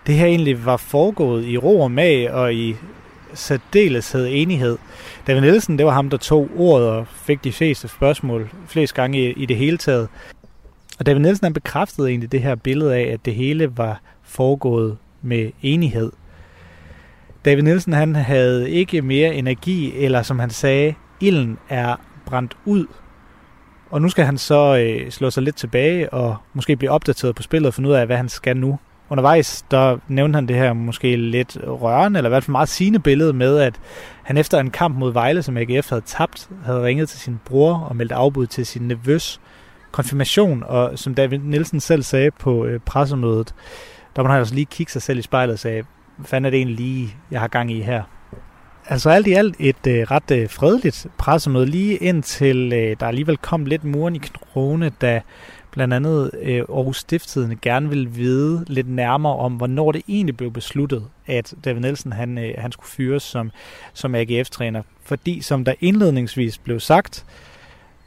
det her egentlig var foregået i ro og mag og i særdeleshed enighed. David Nielsen, det var ham, der tog ordet og fik de fleste spørgsmål flest gange i, i det hele taget. Og David Nielsen han bekræftede egentlig det her billede af, at det hele var foregået med enighed. David Nielsen han havde ikke mere energi, eller som han sagde, ilden er brændt ud. Og nu skal han så øh, slå sig lidt tilbage og måske blive opdateret på spillet og finde ud af, hvad han skal nu. Undervejs, der nævnte han det her måske lidt rørende, eller i hvert fald meget sigende billede med, at han efter en kamp mod Vejle, som AGF havde tabt, havde ringet til sin bror og meldt afbud til sin nevøs konfirmation, og som David Nielsen selv sagde på øh, pressemødet, der må han altså lige kigge sig selv i spejlet og sagde, hvad fanden er det egentlig lige, jeg har gang i her? Altså alt i alt et øh, ret øh, fredeligt pressemøde, lige indtil øh, der alligevel kom lidt muren i krone, da blandt andet øh, Aarhus Stifttidende gerne vil vide lidt nærmere om, hvornår det egentlig blev besluttet, at David Nielsen han, øh, han skulle fyres som, som AGF-træner. Fordi som der indledningsvis blev sagt,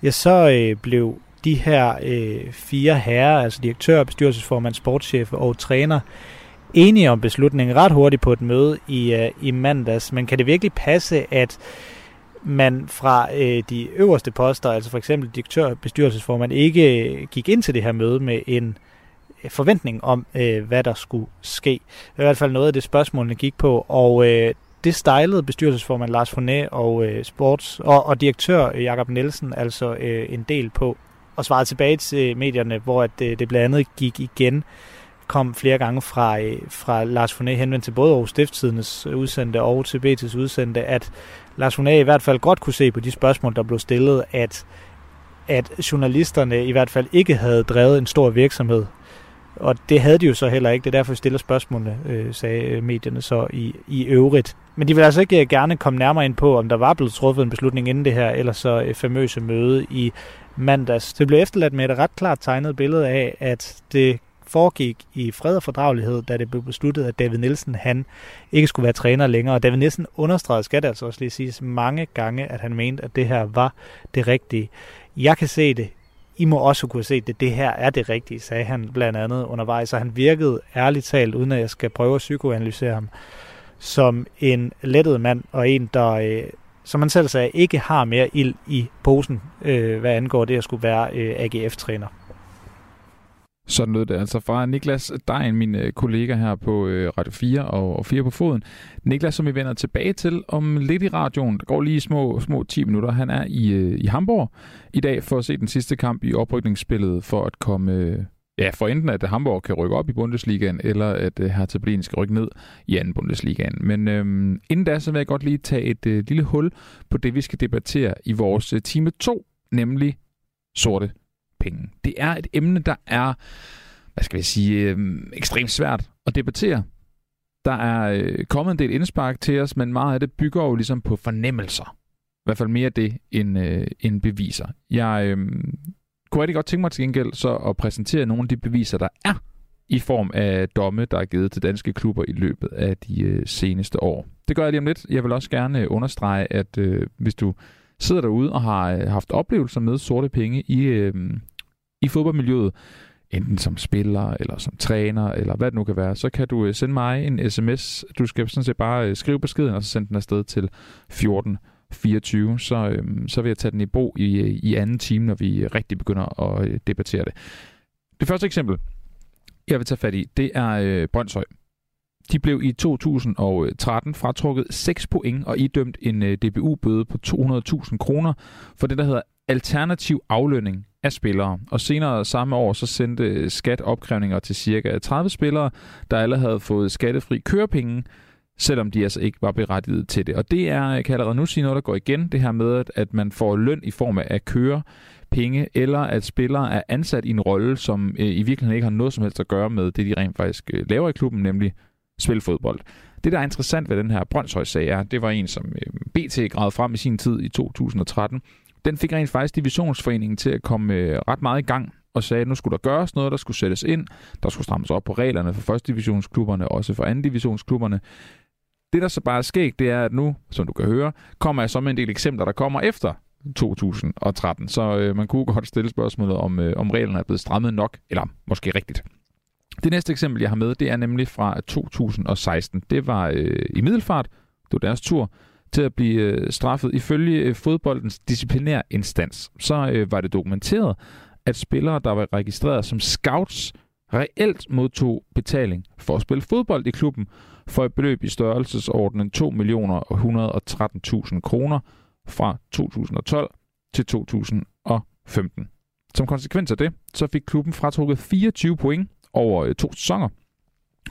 ja, så øh, blev de her øh, fire herrer, altså direktør, bestyrelsesformand, sportschef og træner, enige om beslutningen ret hurtigt på et møde i, øh, i mandags. Men kan det virkelig passe, at man fra øh, de øverste poster, altså for eksempel direktør, bestyrelsesformand, ikke øh, gik ind til det her møde med en øh, forventning om, øh, hvad der skulle ske. Det er i hvert fald noget af det, spørgsmålene gik på, og øh, det stejlede bestyrelsesformand Lars Foné og øh, sports og, og direktør Jakob Nielsen altså øh, en del på og svarede tilbage til øh, medierne, hvor at, øh, det blandt andet gik igen kom flere gange fra, øh, fra Lars Foné henvendt til både Aarhus Stiftstidens udsendte og til BT's udsendte, at Lars Foné i hvert fald godt kunne se på de spørgsmål, der blev stillet, at, at journalisterne i hvert fald ikke havde drevet en stor virksomhed. Og det havde de jo så heller ikke. Det er derfor, vi stiller spørgsmålene, øh, sagde øh, medierne så i, i øvrigt. Men de vil altså ikke øh, gerne komme nærmere ind på, om der var blevet truffet en beslutning inden det her, eller så et famøse møde i mandags. Det blev efterladt med et ret klart tegnet billede af, at det foregik i fred og fordragelighed, da det blev besluttet, at David Nielsen han ikke skulle være træner længere. Og David Nielsen understregede, skal det altså også lige siges, mange gange, at han mente, at det her var det rigtige. Jeg kan se det. I må også kunne se det. Det her er det rigtige, sagde han blandt andet undervejs. Så han virkede ærligt talt, uden at jeg skal prøve at psykoanalysere ham, som en lettet mand og en, der, øh, som han selv sagde, ikke har mere ild i posen, øh, hvad angår det at skulle være øh, AGF-træner. Sådan lød det altså fra Niklas Dejen, min øh, kollega her på øh, Radio 4 og 4 på foden. Niklas, som vi vender tilbage til om lidt i radioen. Der går lige små, små 10 minutter. Han er i, øh, i Hamburg i dag for at se den sidste kamp i oprykningsspillet for at komme... Ja, for enten at Hamburg kan rykke op i Bundesligaen, eller at Hertha Berlin skal rykke ned i anden Bundesligaen. Men øhm, inden da, så vil jeg godt lige tage et øh, lille hul på det, vi skal debattere i vores øh, time 2, nemlig sorte penge. Det er et emne, der er, hvad skal vi sige, øh, ekstremt svært at debattere. Der er øh, kommet en del indspark til os, men meget af det bygger jo ligesom på fornemmelser. I hvert fald mere det end, øh, end beviser. Jeg øh, kunne rigtig godt tænke mig til gengæld så at præsentere nogle af de beviser, der er i form af domme, der er givet til danske klubber i løbet af de øh, seneste år. Det gør jeg lige om lidt. Jeg vil også gerne øh, understrege, at øh, hvis du sidder derude og har øh, haft oplevelser med sorte penge i, øh, i fodboldmiljøet, enten som spiller, eller som træner, eller hvad det nu kan være, så kan du øh, sende mig en sms. Du skal sådan set bare øh, skrive beskeden, og så sende den afsted til 1424. Så, øh, så vil jeg tage den i brug i, i anden time, når vi rigtig begynder at debattere det. Det første eksempel, jeg vil tage fat i, det er øh, Brøndshøj. De blev i 2013 fratrukket 6 point og idømt en øh, DBU-bøde på 200.000 kroner for det, der hedder alternativ aflønning af spillere. Og senere samme år så sendte øh, skat opkrævninger til cirka 30 spillere, der alle havde fået skattefri kørepenge, selvom de altså ikke var berettiget til det. Og det er, øh, jeg kan allerede nu sige noget, der går igen, det her med, at man får løn i form af at køre penge, eller at spillere er ansat i en rolle, som øh, i virkeligheden ikke har noget som helst at gøre med det, de rent faktisk øh, laver i klubben, nemlig spille fodbold. Det, der er interessant ved den her Brøndshøj-sag, er, det var en, som øh, BT gravede frem i sin tid i 2013. Den fik rent faktisk divisionsforeningen til at komme øh, ret meget i gang og sagde, at nu skulle der gøres noget, der skulle sættes ind, der skulle strammes op på reglerne for første divisionsklubberne, også for anden divisionsklubberne. Det, der så bare er sket, det er, at nu, som du kan høre, kommer jeg så med en del eksempler, der kommer efter 2013. Så øh, man kunne godt stille spørgsmålet, om, øh, om reglerne er blevet strammet nok, eller måske rigtigt. Det næste eksempel, jeg har med, det er nemlig fra 2016. Det var øh, i Middelfart. Det var deres tur til at blive øh, straffet. Ifølge øh, fodboldens disciplinærinstans, så øh, var det dokumenteret, at spillere, der var registreret som scouts, reelt modtog betaling for at spille fodbold i klubben for et beløb i størrelsesordenen 2 millioner 113.000 kroner fra 2012 til 2015. Som konsekvens af det, så fik klubben fratrukket 24 point over øh, to sæsoner,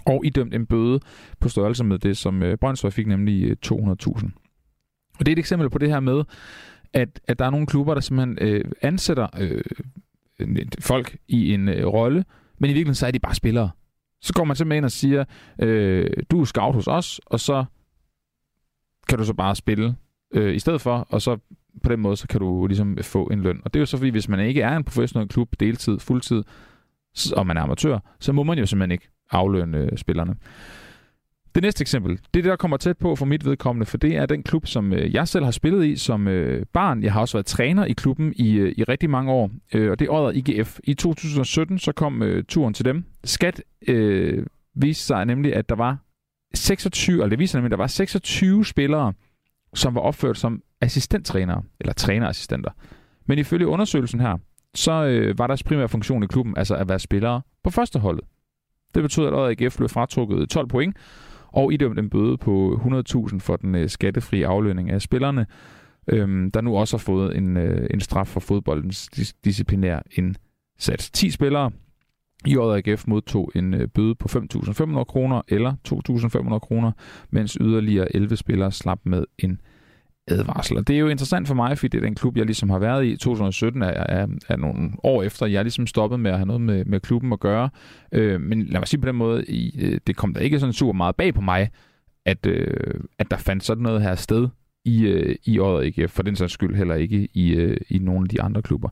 og idømt en bøde på størrelse med det, som øh, Brøndshøj fik, nemlig øh, 200.000. Og det er et eksempel på det her med, at, at der er nogle klubber, der simpelthen øh, ansætter øh, folk i en øh, rolle, men i virkeligheden så er de bare spillere. Så går man simpelthen ind og siger, øh, du er scout hos os, og så kan du så bare spille øh, i stedet for, og så på den måde, så kan du ligesom få en løn. Og det er jo så fordi, hvis man ikke er en professionel klub, deltid, fuldtid, og man er amatør, så må man jo simpelthen ikke aflønne øh, spillerne. Det næste eksempel, det er det, der kommer tæt på for mit vedkommende, for det er den klub, som øh, jeg selv har spillet i som øh, barn. Jeg har også været træner i klubben i, i rigtig mange år, og det er Odder IGF. I 2017 så kom turen til dem. Skat øh, viste sig nemlig, at der var 26, eller det viser nemlig, at der var 26 spillere, som var opført som assistenttrænere, eller trænerassistenter. Men ifølge undersøgelsen her, så øh, var deres primære funktion i klubben altså at være spillere på førsteholdet. Det betød, at AGF blev fratrukket 12 point, og idømt en bøde på 100.000 for den øh, skattefri aflønning af spillerne, øh, der nu også har fået en, øh, en straf for fodboldens dis- disciplinære indsats. 10 spillere i AGF modtog en øh, bøde på 5.500 kroner eller 2.500 kroner, mens yderligere 11 spillere slap med en advarsel. Og det er jo interessant for mig, fordi det er den klub, jeg ligesom har været i. 2017 er, er, er nogle år efter, jeg ligesom stoppet med at have noget med, med klubben at gøre. Øh, men lad mig sige på den måde, i, øh, det kom da ikke sådan super meget bag på mig, at, øh, at der fandt sådan noget her sted i, øh, i året ikke, for den sags skyld heller ikke i, øh, i nogle af de andre klubber.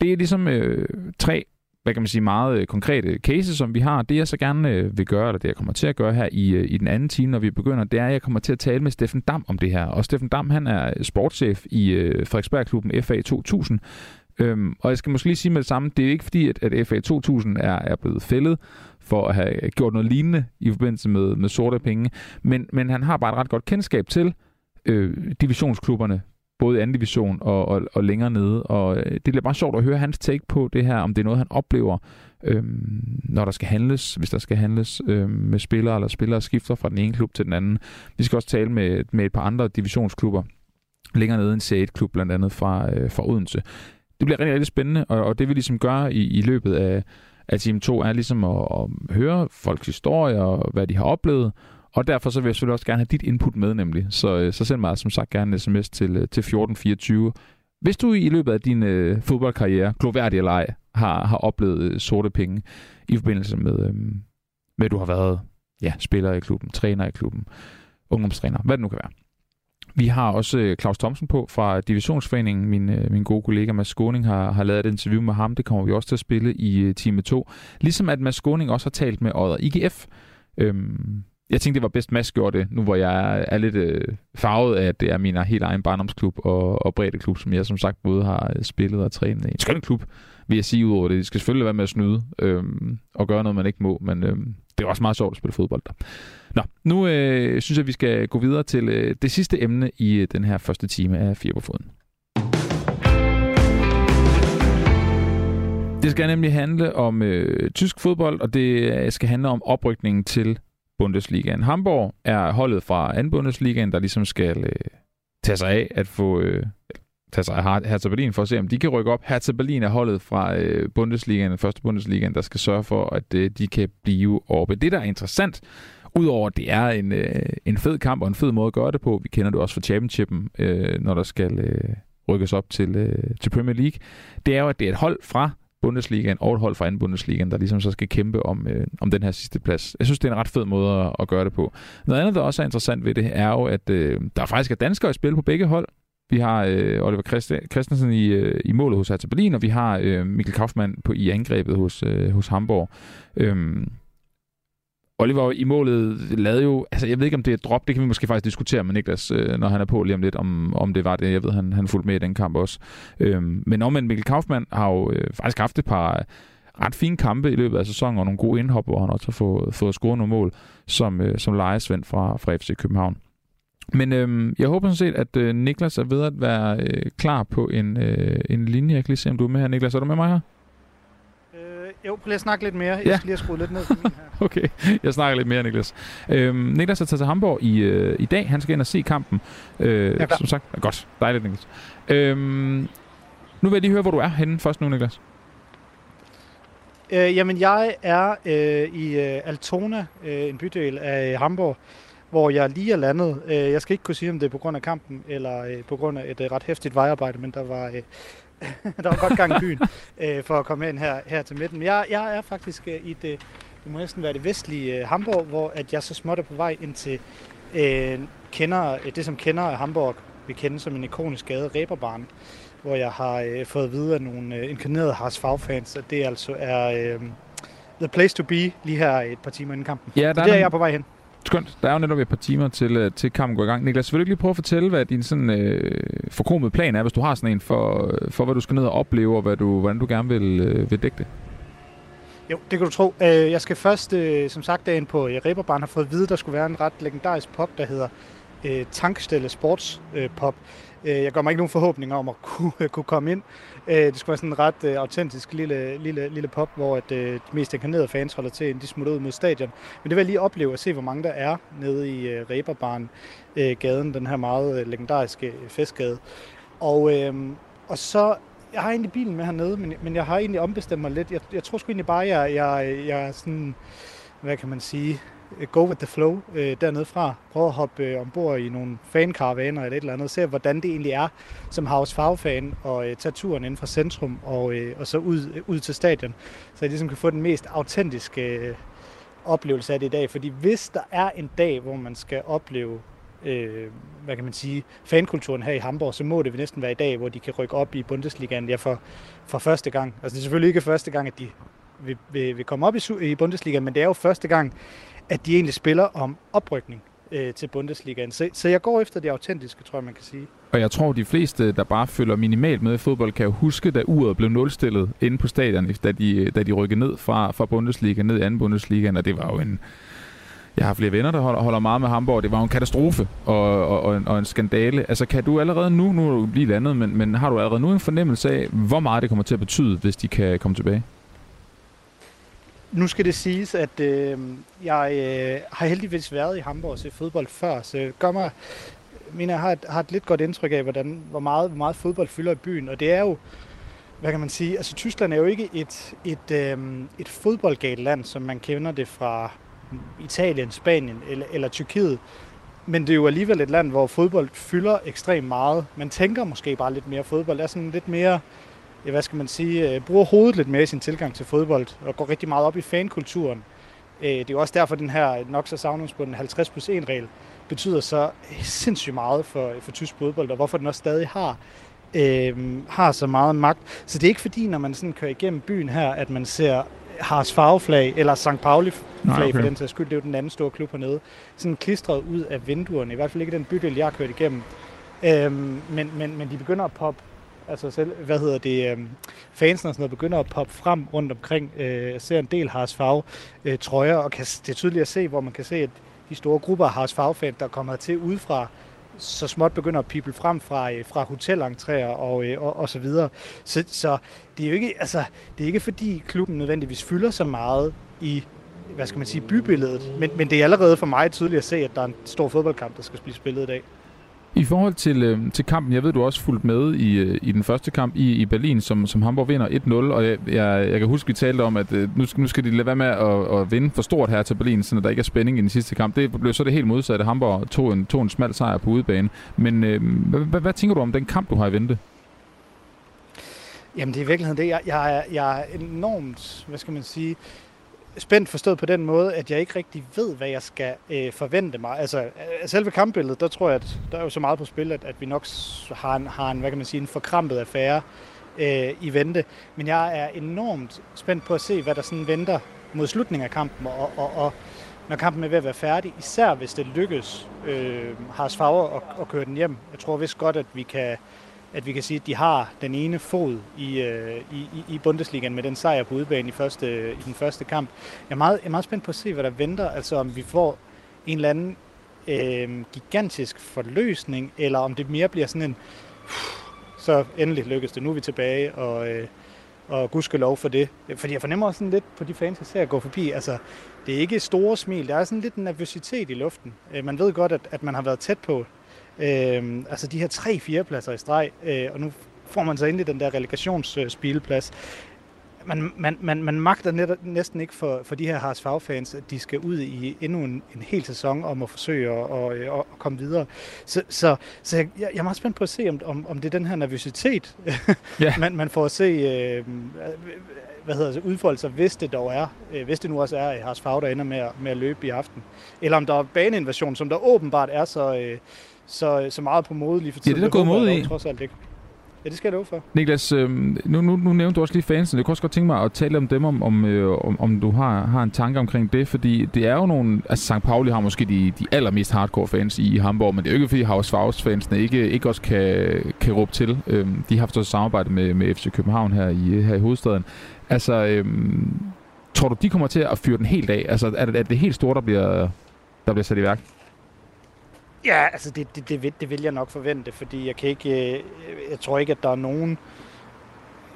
Det er ligesom øh, tre hvad kan man sige, meget øh, konkrete cases, som vi har. Det jeg så gerne øh, vil gøre, eller det jeg kommer til at gøre her i, øh, i den anden time, når vi begynder, det er, at jeg kommer til at tale med Steffen Dam om det her. Og Steffen Dam, han er sportschef i øh, Frederiksbergklubben FA 2000. Øhm, og jeg skal måske lige sige med det samme, det er ikke fordi, at, at FA 2000 er, er blevet fældet for at have gjort noget lignende i forbindelse med, med sorte penge, men, men han har bare et ret godt kendskab til øh, divisionsklubberne både i anden division og, og, og længere nede. Og øh, det bliver bare sjovt at høre hans take på det her, om det er noget, han oplever, øhm, når der skal handles, hvis der skal handles øhm, med spillere, eller spillere skifter fra den ene klub til den anden. Vi skal også tale med, med et par andre divisionsklubber længere nede, en Serie 1-klub, blandt andet fra, øh, fra Odense. Det bliver rigtig, rigtig spændende, og, og det vi ligesom gør i, i løbet af, af Team 2 er ligesom at, at høre folks historier, og hvad de har oplevet, og derfor så vil jeg selvfølgelig også gerne have dit input med, nemlig. Så, øh, så send mig som sagt gerne en sms til, øh, til 1424. Hvis du i løbet af din øh, fodboldkarriere, gloværdig eller ej, har, har oplevet øh, sorte penge i forbindelse med, øh, med, at du har været ja, spiller i klubben, træner i klubben, ungdomstræner, hvad det nu kan være. Vi har også øh, Claus Thomsen på fra Divisionsforeningen. Min, øh, min gode kollega Mads Skåning har, har lavet et interview med ham. Det kommer vi også til at spille i time 2. Ligesom at Mads Skåning også har talt med Odder IGF. Øhm, jeg tænkte, det var bedst, Mads gjorde det, nu hvor jeg er lidt øh, farvet af, at det er min helt egen barndomsklub og, og bredde klub, som jeg som sagt både har øh, spillet og trænet i. En skøn klub, vil jeg sige udover det. Det skal selvfølgelig være med at snyde øh, og gøre noget, man ikke må, men øh, det er også meget sjovt at spille fodbold der. Nå, nu øh, synes jeg, vi skal gå videre til øh, det sidste emne i øh, den her første time af Fire på Foden. Det skal nemlig handle om øh, tysk fodbold, og det øh, skal handle om oprykningen til Bundesligaen. Hamburg er holdet fra anden Bundesligaen, der ligesom skal øh, tage sig af at få øh, tage sig af Hertha Berlin for at se, om de kan rykke op. Hertha Berlin er holdet fra øh, Bundesligaen, den første Bundesligaen, der skal sørge for, at øh, de kan blive oppe. Det, der er interessant, udover at det er en, øh, en fed kamp og en fed måde at gøre det på, vi kender det også fra Championshipen, øh, når der skal øh, rykkes op til, øh, til Premier League, det er jo, at det er et hold fra Bundesligaen og et hold fra anden Bundesligaen, der ligesom så skal kæmpe om, øh, om den her sidste plads. Jeg synes, det er en ret fed måde at, at gøre det på. Noget andet, der også er interessant ved det, er jo, at øh, der faktisk er danskere i spil på begge hold. Vi har øh, Oliver Christensen i, øh, i målet hos Hertha Berlin, og vi har øh, Mikkel Kaufmann på, i angrebet hos, øh, hos Hamburg. Øhm, Oliver i målet lavede jo, altså jeg ved ikke om det er et drop, det kan vi måske faktisk diskutere med Niklas, øh, når han er på lige om lidt, om, om det var det. Jeg ved, han, han fulgte med i den kamp også. Øhm, men omvendt Mikkel Kaufmann har jo øh, faktisk haft et par ret fine kampe i løbet af sæsonen, og nogle gode indhop, hvor han også har fået, fået scoret nogle mål, som, øh, som lejesvend fra, fra FC København. Men øh, jeg håber sådan set, at øh, Niklas er ved at være øh, klar på en, øh, en linje. Jeg kan lige se, om du er med her. Niklas, er du med mig her? Jo, prøv lige at snakke lidt mere. Jeg ja. skal lige have skruet lidt ned for min her. okay, jeg snakker lidt mere, Niklas. Øhm, Niklas er taget til Hamburg i, øh, i dag. Han skal ind og se kampen. Øh, ja, som sagt, godt. Dejligt, Niklas. Øhm, nu vil jeg lige høre, hvor du er henne først nu, Niklas. Øh, jamen, jeg er øh, i øh, Altona, øh, en bydel af Hamburg, hvor jeg lige er landet. Øh, jeg skal ikke kunne sige, om det er på grund af kampen, eller øh, på grund af et øh, ret hæftigt vejarbejde, men der var øh, der var godt gang i byen øh, for at komme ind her, her til midten. Men jeg, jeg er faktisk øh, i det, det må næsten være det vestlige øh, Hamburg, hvor at jeg så småt er på vej ind til øh, kender, øh, det, som kender af Hamburg vi kender som en ikonisk gade, Reberbahn, hvor jeg har øh, fået at vide af nogle øh, inkarnerede Haas fagfans, at det altså er øh, the place to be lige her et par timer inden kampen. Ja, der det er, er jeg på vej hen. Skønt. Der er jo netop et par timer til, øh, til kampen går i gang. Niklas, vil du ikke lige prøve at fortælle, hvad din sådan, øh, forkromede plan er, hvis du har sådan en for, øh, for hvad du skal ned og opleve, og hvad du, hvordan du gerne vil, øh, vil dække det? Jo, det kan du tro. Øh, jeg skal først, som sagt, dagen på Reberbarn har fået at vide, at der skulle være en ret legendarisk pop, der hedder Tankstelle Sports Pop. Øh, jeg gør mig ikke nogen forhåbninger om at kunne, øh, kunne komme ind. Øh, det skulle være sådan en ret autentisk lille, lille, lille pop, hvor at, de mest inkarnerede fans holder til, inden de smutter ud mod stadion. Men det vil jeg lige opleve at se, hvor mange der er nede i Reberbarn gaden, den her meget legendariske festgade. Og, øh, og så jeg har egentlig bilen med hernede, men, men jeg har egentlig ombestemt mig lidt. Jeg, jeg tror sgu egentlig bare, jeg, jeg, jeg er sådan, hvad kan man sige, Øh, go with the flow øh, dernede fra. Prøve at hoppe øh, ombord i nogle fankaravaner eller et eller andet, se hvordan det egentlig er som House Farve-fan og øh, tage turen inden fra centrum og, øh, og så ud, øh, ud til stadion. Så jeg ligesom kan få den mest autentiske øh, oplevelse af det i dag. Fordi hvis der er en dag, hvor man skal opleve øh, hvad kan man sige, fankulturen her i Hamburg, så må det næsten være i dag, hvor de kan rykke op i Bundesligaen ja, for, for første gang. Altså det er selvfølgelig ikke første gang, at de vil, vil, vil komme op i, i Bundesligaen, men det er jo første gang, at de egentlig spiller om oprykning øh, til Bundesligaen. Så, så jeg går efter det autentiske, tror jeg, man kan sige. Og jeg tror, de fleste, der bare følger minimalt med i fodbold, kan jo huske, da uret blev nulstillet inde på stadion, da de, da de rykkede ned fra, fra Bundesliga ned i anden Bundesliga, og det var jo en... Jeg har flere venner, der holder, holder meget med Hamburg. Det var jo en katastrofe og, og, og, en, og en skandale. Altså kan du allerede nu, nu er du lige landet, men, men har du allerede nu en fornemmelse af, hvor meget det kommer til at betyde, hvis de kan komme tilbage? Nu skal det siges, at øh, jeg øh, har heldigvis været i Hamburg og set fodbold før, så gør mig, mener, jeg har et, har et lidt godt indtryk af, hvordan, hvor, meget, hvor meget fodbold fylder i byen. Og det er jo, hvad kan man sige, altså Tyskland er jo ikke et, et, øh, et fodboldgalt land, som man kender det fra Italien, Spanien eller, eller Tyrkiet. Men det er jo alligevel et land, hvor fodbold fylder ekstremt meget. Man tænker måske bare lidt mere fodbold. Det er sådan lidt mere hvad skal man sige, øh, bruger hovedet lidt mere i sin tilgang til fodbold, og går rigtig meget op i fankulturen. Øh, det er jo også derfor, den her nok så savnomsbunden 50 plus 1 regel betyder så sindssygt meget for, for tysk fodbold, og hvorfor den også stadig har, øh, har så meget magt. Så det er ikke fordi, når man sådan kører igennem byen her, at man ser Haas farveflag, eller St. Pauli-flag Nej, okay. for den sags skyld, det er jo den anden store klub hernede, sådan klistret ud af vinduerne, i hvert fald ikke den bydel, jeg har kørt igennem. Øhm, men, men, men de begynder at poppe altså selv, hvad hedder det, øh, fansen og sådan noget, begynder at poppe frem rundt omkring, øh, ser en del Haas Farve øh, trøjer, og kan, det er tydeligt at se, hvor man kan se, at de store grupper af Haas fans der kommer til udefra, så småt begynder at pible frem fra, øh, fra hotelentræer og, øh, og, og så videre. Så, så det er jo ikke, altså, det er ikke fordi klubben nødvendigvis fylder så meget i hvad skal man sige, bybilledet, men, men det er allerede for mig tydeligt at se, at der er en stor fodboldkamp, der skal blive spillet i dag. I forhold til, øh, til kampen, jeg ved, du også fulgt med i, øh, i den første kamp i, i Berlin, som, som Hamburg vinder 1-0, og jeg, jeg, jeg kan huske, vi talte om, at øh, nu, skal, nu skal de lade være med at, at vinde for stort her til Berlin, så der ikke er spænding i den sidste kamp. Det blev så det helt modsatte. Hamburg tog en, tog en smal sejr på udebane. Men øh, hvad, hvad, hvad tænker du om den kamp, du har i vente? Jamen det er i virkeligheden det. Jeg, jeg, er, jeg er enormt, hvad skal man sige, spændt forstået på den måde, at jeg ikke rigtig ved, hvad jeg skal øh, forvente mig. Altså, øh, selve kampbilledet, der tror jeg, at der er jo så meget på spil, at, at vi nok har en, har en, hvad kan man sige, en forkrampet affære øh, i vente. Men jeg er enormt spændt på at se, hvad der sådan venter mod slutningen af kampen, og, og, og når kampen er ved at være færdig. Især hvis det lykkes øh, Haas Favre at, at køre den hjem. Jeg tror vist godt, at vi kan, at vi kan sige, at de har den ene fod i, øh, i, i Bundesligaen med den sejr på udbanen i, første, i den første kamp. Jeg er, meget, jeg er meget spændt på at se, hvad der venter. Altså om vi får en eller anden øh, gigantisk forløsning, eller om det mere bliver sådan en, så endelig lykkes det. Nu er vi tilbage, og, øh, og gudskelov for det. Fordi jeg fornemmer også sådan lidt på de fans, jeg ser gå forbi, altså det er ikke store smil, der er sådan lidt nervøsitet i luften. Øh, man ved godt, at, at man har været tæt på øh, altså de her tre-fire pladser i streg, øh, og nu får man så endelig den der relegationsspilplads man, man, man, man magter net, næsten ikke for, for de her Haas fagfans, at de skal ud i endnu en, en hel sæson om at forsøge at, at, at, at komme videre. Så, så, så jeg, jeg er meget spændt på at se, om, om, om det er den her nervøsitet, yeah. man, man får at se øh, hvad hedder det, udfolde sig, hvis det dog er, øh, hvis det nu også er Haas Fag, der ender med at, med at løbe i aften. Eller om der er baneinvasion, som der åbenbart er så, øh, så, så meget på mode lige for tiden. Ja, det er der gået mod i. Trods alt ikke. Ja, det skal jeg love for. Niklas, øh, nu, nu, nu nævnte du også lige fansen. Jeg kunne også godt tænke mig at tale om dem, om, om, øh, om, om du har, har en tanke omkring det, fordi det er jo nogle... Altså, St. Pauli har måske de, de allermest hardcore fans i Hamburg, men det er jo ikke, fordi Havs fansene ikke, ikke også kan, kan råbe til. Øh, de har haft et samarbejde med, med FC København her i, her i hovedstaden. Altså, øh, tror du, de kommer til at fyre den helt af? Altså, er det, er det helt store, der bliver, der bliver sat i værk? Ja, altså det, det, det, vil, det vil jeg nok forvente, fordi jeg kan ikke, øh, jeg tror ikke, at der er nogen,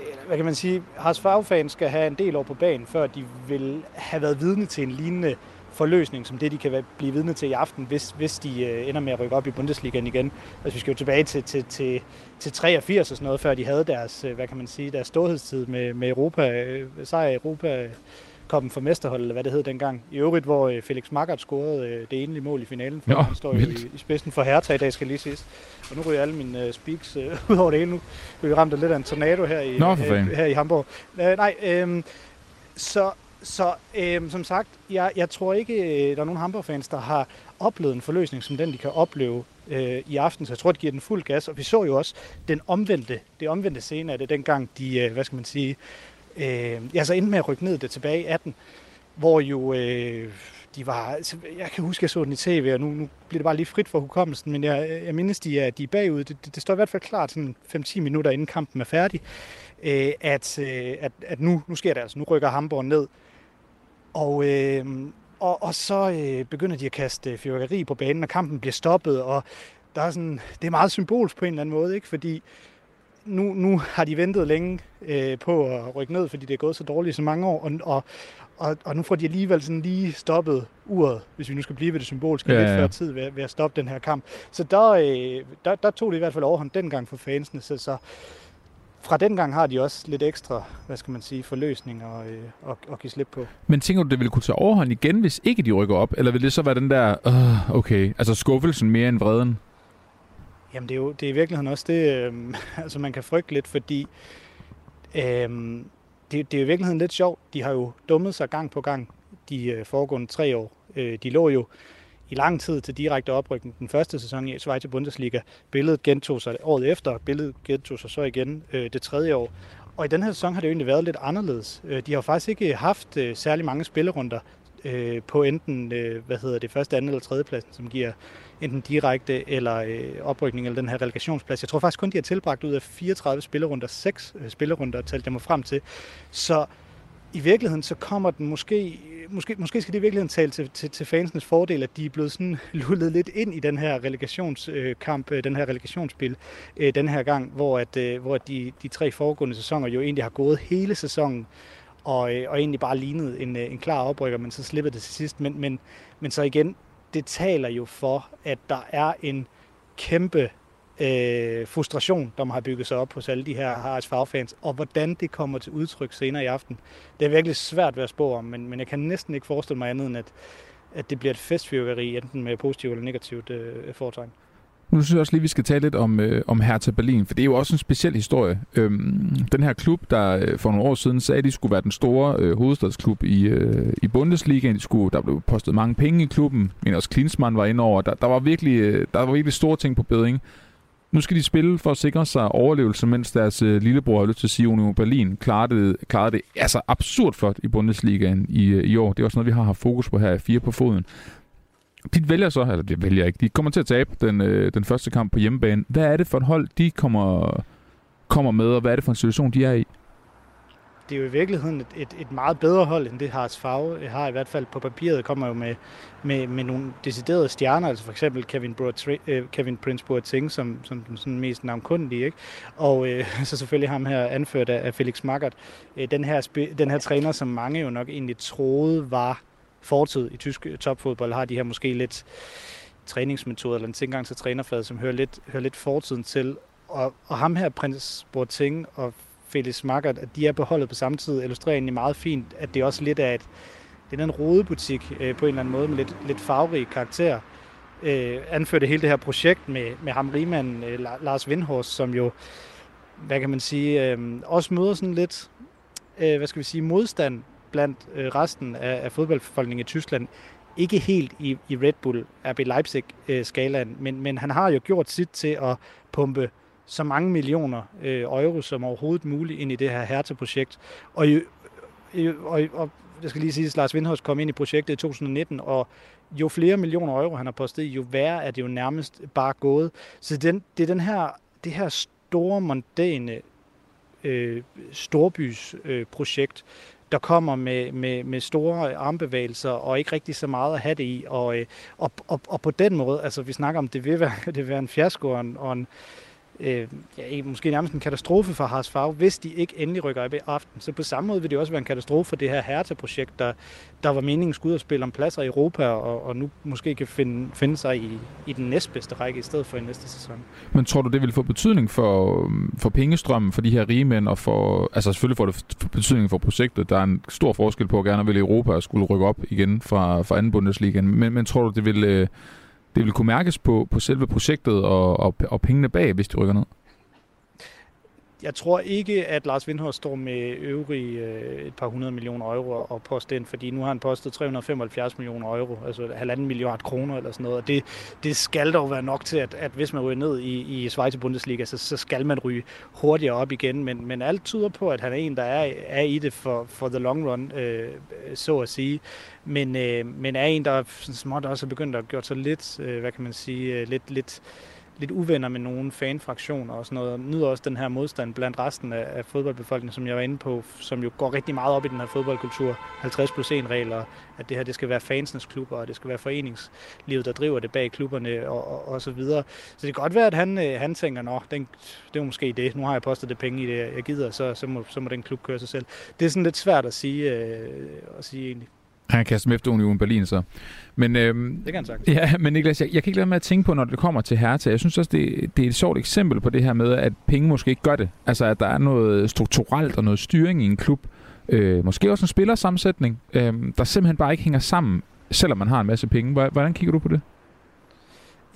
øh, hvad kan man sige, Haas fagfan skal have en del år på banen, før de vil have været vidne til en lignende forløsning, som det de kan blive vidne til i aften, hvis, hvis de øh, ender med at rykke op i Bundesligaen igen. Altså vi skal jo tilbage til, til, til, til 83 og sådan noget, før de havde deres, hvad kan man sige, deres storhedstid med, med Europa, sejr i Europa koppen for mesterhold, eller hvad det hed dengang. I øvrigt, hvor øh, Felix Magath scorede øh, det enlige mål i finalen, for jo, han står jo i, i spidsen for Hertha i dag, skal lige siges. Og nu ryger alle mine uh, speaks uh, ud over det hele. Nu vi ramt af lidt af en tornado her i, Nå, uh, her i Hamburg. Uh, nej, øh, så, så øh, som sagt, jeg, jeg tror ikke, der er nogen Hamburg-fans, der har oplevet en forløsning som den, de kan opleve øh, i aften. Så jeg tror, det giver den fuld gas. Og vi så jo også den omvendte, det omvendte scene af det, dengang de, øh, hvad skal man sige, Øh, jeg så endte med at rykke ned det tilbage i 18, hvor jo øh, de var, altså, jeg kan huske, jeg så den i tv, og nu, nu bliver det bare lige frit for hukommelsen, men jeg, jeg mindes, de er, de er bagud. Det, det, det står i hvert fald klart sådan 5-10 minutter inden kampen er færdig, øh, at, øh, at, at nu, nu sker det altså, nu rykker Hamburg ned. Og, øh, og, og så øh, begynder de at kaste fyrværkeri på banen, og kampen bliver stoppet, og der er sådan, det er meget symbolsk på en eller anden måde, ikke? fordi nu, nu har de ventet længe øh, på at rykke ned, fordi det er gået så dårligt så mange år, og, og, og, og nu får de alligevel sådan lige stoppet uret, hvis vi nu skal blive ved det symboliske, ja, ja. lidt før tid ved, ved at stoppe den her kamp. Så der, øh, der, der tog det i hvert fald overhånd dengang for fansene, så, så fra den gang har de også lidt ekstra, hvad skal man sige, forløsning og, øh, og, og give slip på. Men tænker du, det ville kunne tage overhånd igen, hvis ikke de rykker op? Eller vil det så være den der, uh, okay, altså skuffelsen mere end vreden? Jamen det er jo det er i virkeligheden også det, øh, altså man kan frygte lidt, fordi øh, det, det er i virkeligheden lidt sjovt. De har jo dummet sig gang på gang de øh, foregående tre år. Øh, de lå jo i lang tid til direkte oprykning den første sæson i Schweiz Bundesliga. Billedet gentog sig året efter, billedet gentog sig så igen øh, det tredje år. Og i den her sæson har det jo egentlig været lidt anderledes. Øh, de har jo faktisk ikke haft øh, særlig mange spillerunder øh, på enten, øh, hvad hedder det, første, anden eller tredje pladsen, som giver enten direkte eller øh, oprykning eller den her relegationsplads. Jeg tror faktisk kun, de har tilbragt ud af 34 spillerunder, 6 øh, spillerunder, jeg dem frem til. Så i virkeligheden, så kommer den måske, måske, måske skal det i virkeligheden tale til, til, til fansenes fordel, at de er blevet sådan lullet lidt ind i den her relegationskamp, øh, den her relegationsspil, øh, den her gang, hvor, at, øh, hvor de, de tre foregående sæsoner jo egentlig har gået hele sæsonen, og, øh, og egentlig bare lignet en, øh, en klar oprykker, men så slipper det til sidst. Men, men, men så igen, det taler jo for, at der er en kæmpe øh, frustration, der har bygget sig op hos alle de her Haralds fagfans, og hvordan det kommer til udtryk senere i aften. Det er virkelig svært ved at spå om, men, men jeg kan næsten ikke forestille mig andet end, at, at det bliver et festfyrværkeri, enten med positivt eller negativt øh, foretegn. Nu synes jeg også lige, vi skal tale lidt om, øh, om Hertha Berlin, for det er jo også en speciel historie. Øhm, den her klub, der øh, for nogle år siden sagde, at de skulle være den store øh, hovedstadsklub i, øh, i Bundesliga. De skulle, der blev postet mange penge i klubben, men også Klinsmann var inde over. Der, der, var virkelig, øh, der var virkelig store ting på bedring. nu skal de spille for at sikre sig overlevelse, mens deres øh, lillebror, har lyst til at sige, Union Berlin, klarede det, klarede det altså absurd flot i Bundesligaen i, øh, i år. Det er også noget, vi har haft fokus på her i fire på foden. De vælger så, eller de vælger ikke, de kommer til at tabe den, øh, den første kamp på hjemmebane. Hvad er det for et hold, de kommer, kommer med, og hvad er det for en situation, de er i? det er jo i virkeligheden et, et, et meget bedre hold, end det har Favre har. I hvert fald på papiret kommer jo med, med, med nogle deciderede stjerner, altså for eksempel Kevin, Boateng, øh, Kevin Prince Boateng, som, som den sådan mest navnkundige, ikke? og øh, så selvfølgelig ham her anført af, af Felix Magath. Øh, den, her, den her træner, som mange jo nok egentlig troede var fortid i tysk topfodbold, har de her måske lidt træningsmetoder eller en tilgang til trænerfaget, som hører lidt, hører lidt fortiden til. Og, og ham her, Prince Boateng og Felix Magath, at de er beholdet på samme tid, illustrerer egentlig meget fint, at det også lidt er et, det er en rodebutik øh, på en eller anden måde med lidt, lidt farverig karakter. Øh, anførte hele det her projekt med, med ham rigmanden øh, Lars Vindhorst, som jo, hvad kan man sige, øh, også møder sådan lidt, øh, hvad skal vi sige, modstand blandt øh, resten af, af fodboldbefolkningen i Tyskland. Ikke helt i, i Red Bull RB Leipzig-skalaen, øh, men, men han har jo gjort sit til at pumpe så mange millioner øh, euro som overhovedet muligt ind i det her Hertha-projekt. Og, og, og jeg skal lige sige, at Lars Windhorst kom ind i projektet i 2019, og jo flere millioner euro han har postet jo værre er det jo nærmest bare gået. Så den, det er den her, det her store, mondæne øh, storbysprojekt, øh, der kommer med, med, med store armbevægelser og ikke rigtig så meget at have det i. Og, øh, og, og, og på den måde, altså vi snakker om, det vil være, det vil være en fiasko og en, og en øh, ja, måske nærmest en katastrofe for Haas Favre, hvis de ikke endelig rykker op i aften. Så på samme måde vil det også være en katastrofe for det her Hertha-projekt, der, der var meningen skulle ud og spille om pladser i Europa, og, og nu måske kan finde, finde sig i, i den næstbedste række i stedet for i næste sæson. Men tror du, det vil få betydning for, for pengestrømmen for de her rige mænd, og for, altså selvfølgelig får det betydning for projektet. Der er en stor forskel på at gerne vil i Europa og skulle rykke op igen fra, fra anden Bundesligaen. Men, men tror du, det vil... Øh, det vil kunne mærkes på, på selve projektet og, og, og pengene bag, hvis de rykker ned? Jeg tror ikke, at Lars Windhorst står med øvrige øh, et par hundrede millioner euro og poste ind, fordi nu har han postet 375 millioner euro, altså halvanden milliard kroner eller sådan noget, og det, det skal dog være nok til, at, at hvis man ryger ned i, i Schweiz Bundesliga, så, så skal man ryge hurtigere op igen, men, men alt tyder på, at han er en, der er, er i det for, for the long run, øh, så at sige, men, øh, men er en, der småt også er begyndt at gøre sig lidt, øh, hvad kan man sige, øh, lidt, lidt lidt uvenner med nogle fanfraktioner og sådan noget. Nyder også den her modstand blandt resten af, af fodboldbefolkningen, som jeg var inde på, som jo går rigtig meget op i den her fodboldkultur. 50 plus 1 regler, at det her det skal være fansenes klubber, og det skal være foreningslivet, der driver det bag klubberne og, og, og så videre. Så det kan godt være, at han, øh, han tænker, nå, den, det er måske det. Nu har jeg postet det penge i det, jeg gider, så, så, må, så må den klub køre sig selv. Det er sådan lidt svært at sige, øh, at sige egentlig. Han kan kaste efter Union Berlin, så. Men, øhm, det kan han sagt. Ja, men Niklas, jeg, jeg kan ikke lade med at tænke på, når det kommer til Hertha. Jeg synes også, det, det er et sjovt eksempel på det her med, at penge måske ikke gør det. Altså, at der er noget strukturelt og noget styring i en klub. Øh, måske også en spillersammensætning, øh, der simpelthen bare ikke hænger sammen, selvom man har en masse penge. Hvordan kigger du på det?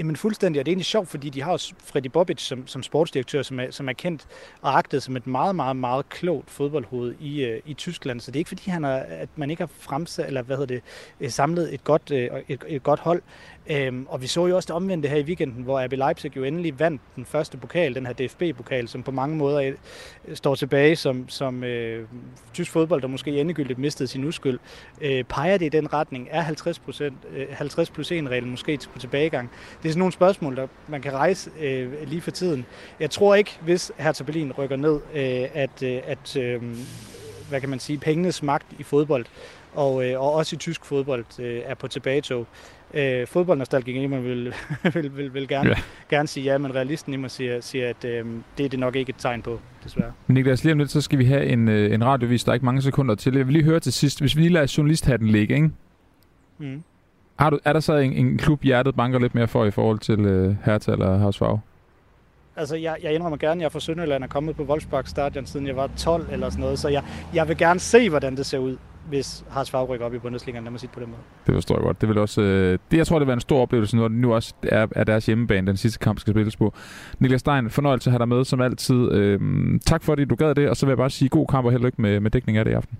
Jamen fuldstændig, og det er egentlig sjovt, fordi de har også Freddy Bobic som, som sportsdirektør, som er, som er kendt og agtet som et meget, meget, meget klogt fodboldhoved i, øh, i Tyskland. Så det er ikke fordi, han har, at man ikke har fremsat, eller hvad hedder det, øh, samlet et godt, øh, et, et godt hold. Øhm, og vi så jo også det omvendte her i weekenden, hvor RB Leipzig jo endelig vandt den første pokal, den her DFB-pokal, som på mange måder øh, står tilbage som, som øh, tysk fodbold, der måske endegyldigt mistede sin uskyld. Øh, peger det i den retning? Er 50, procent, øh, 50 plus 1-reglen måske på tilbagegang? Det er sådan nogle spørgsmål, der man kan rejse øh, lige for tiden. Jeg tror ikke, hvis Hertha Berlin rykker ned, øh, at, øh, at øh, hvad kan man sige, pengenes magt i fodbold og, øh, og også i tysk fodbold øh, er på tilbagetog øh, fodboldnostalgikeren i mig vil, vil, vil, vil gerne, ja. gerne sige ja, men realisten i mig siger, siger at øh, det er det nok ikke et tegn på, desværre. Niklas, lige om lidt, så skal vi have en, øh, en radiovis, der er ikke mange sekunder til. Jeg vil lige høre til sidst, hvis vi lige lader journalisthatten ligge, ikke? Mm. Har du, er der så en, en klub, hjertet banker lidt mere for i forhold til øh, Hertha eller Hausfag? Altså, jeg, jeg indrømmer gerne, at jeg fra Sønderjylland er kommet på Wolfsburg Stadion, siden jeg var 12 eller sådan noget, så jeg, jeg vil gerne se, hvordan det ser ud hvis Haas Favre rykker op i Bundesligaen, lad mig sige på den måde. Det forstår jeg godt. Det vil også, øh, det, jeg tror, det være en stor oplevelse, når det nu også er, er deres hjemmebane, den sidste kamp skal spilles på. Niklas Stein, fornøjelse at have dig med, som altid. Øh, tak fordi du gad det, og så vil jeg bare sige god kamp og held og lykke med, med dækning af det i aften.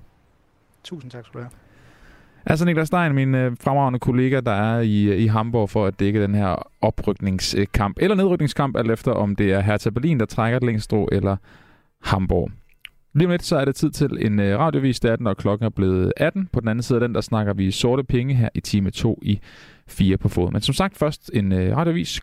Tusind tak skal du have. Altså Niklas Stein, min øh, fremragende kollega, der er i, i Hamburg for at dække den her oprykningskamp, eller nedrykningskamp, alt efter om det er Hertha Berlin, der trækker et strå eller Hamburg. Lige om lidt, så er det tid til en øh, radiovis, det er den, og klokken er blevet 18. På den anden side af den, der snakker vi sorte penge her i time 2 i 4 på fod. Men som sagt, først en øh, radiovis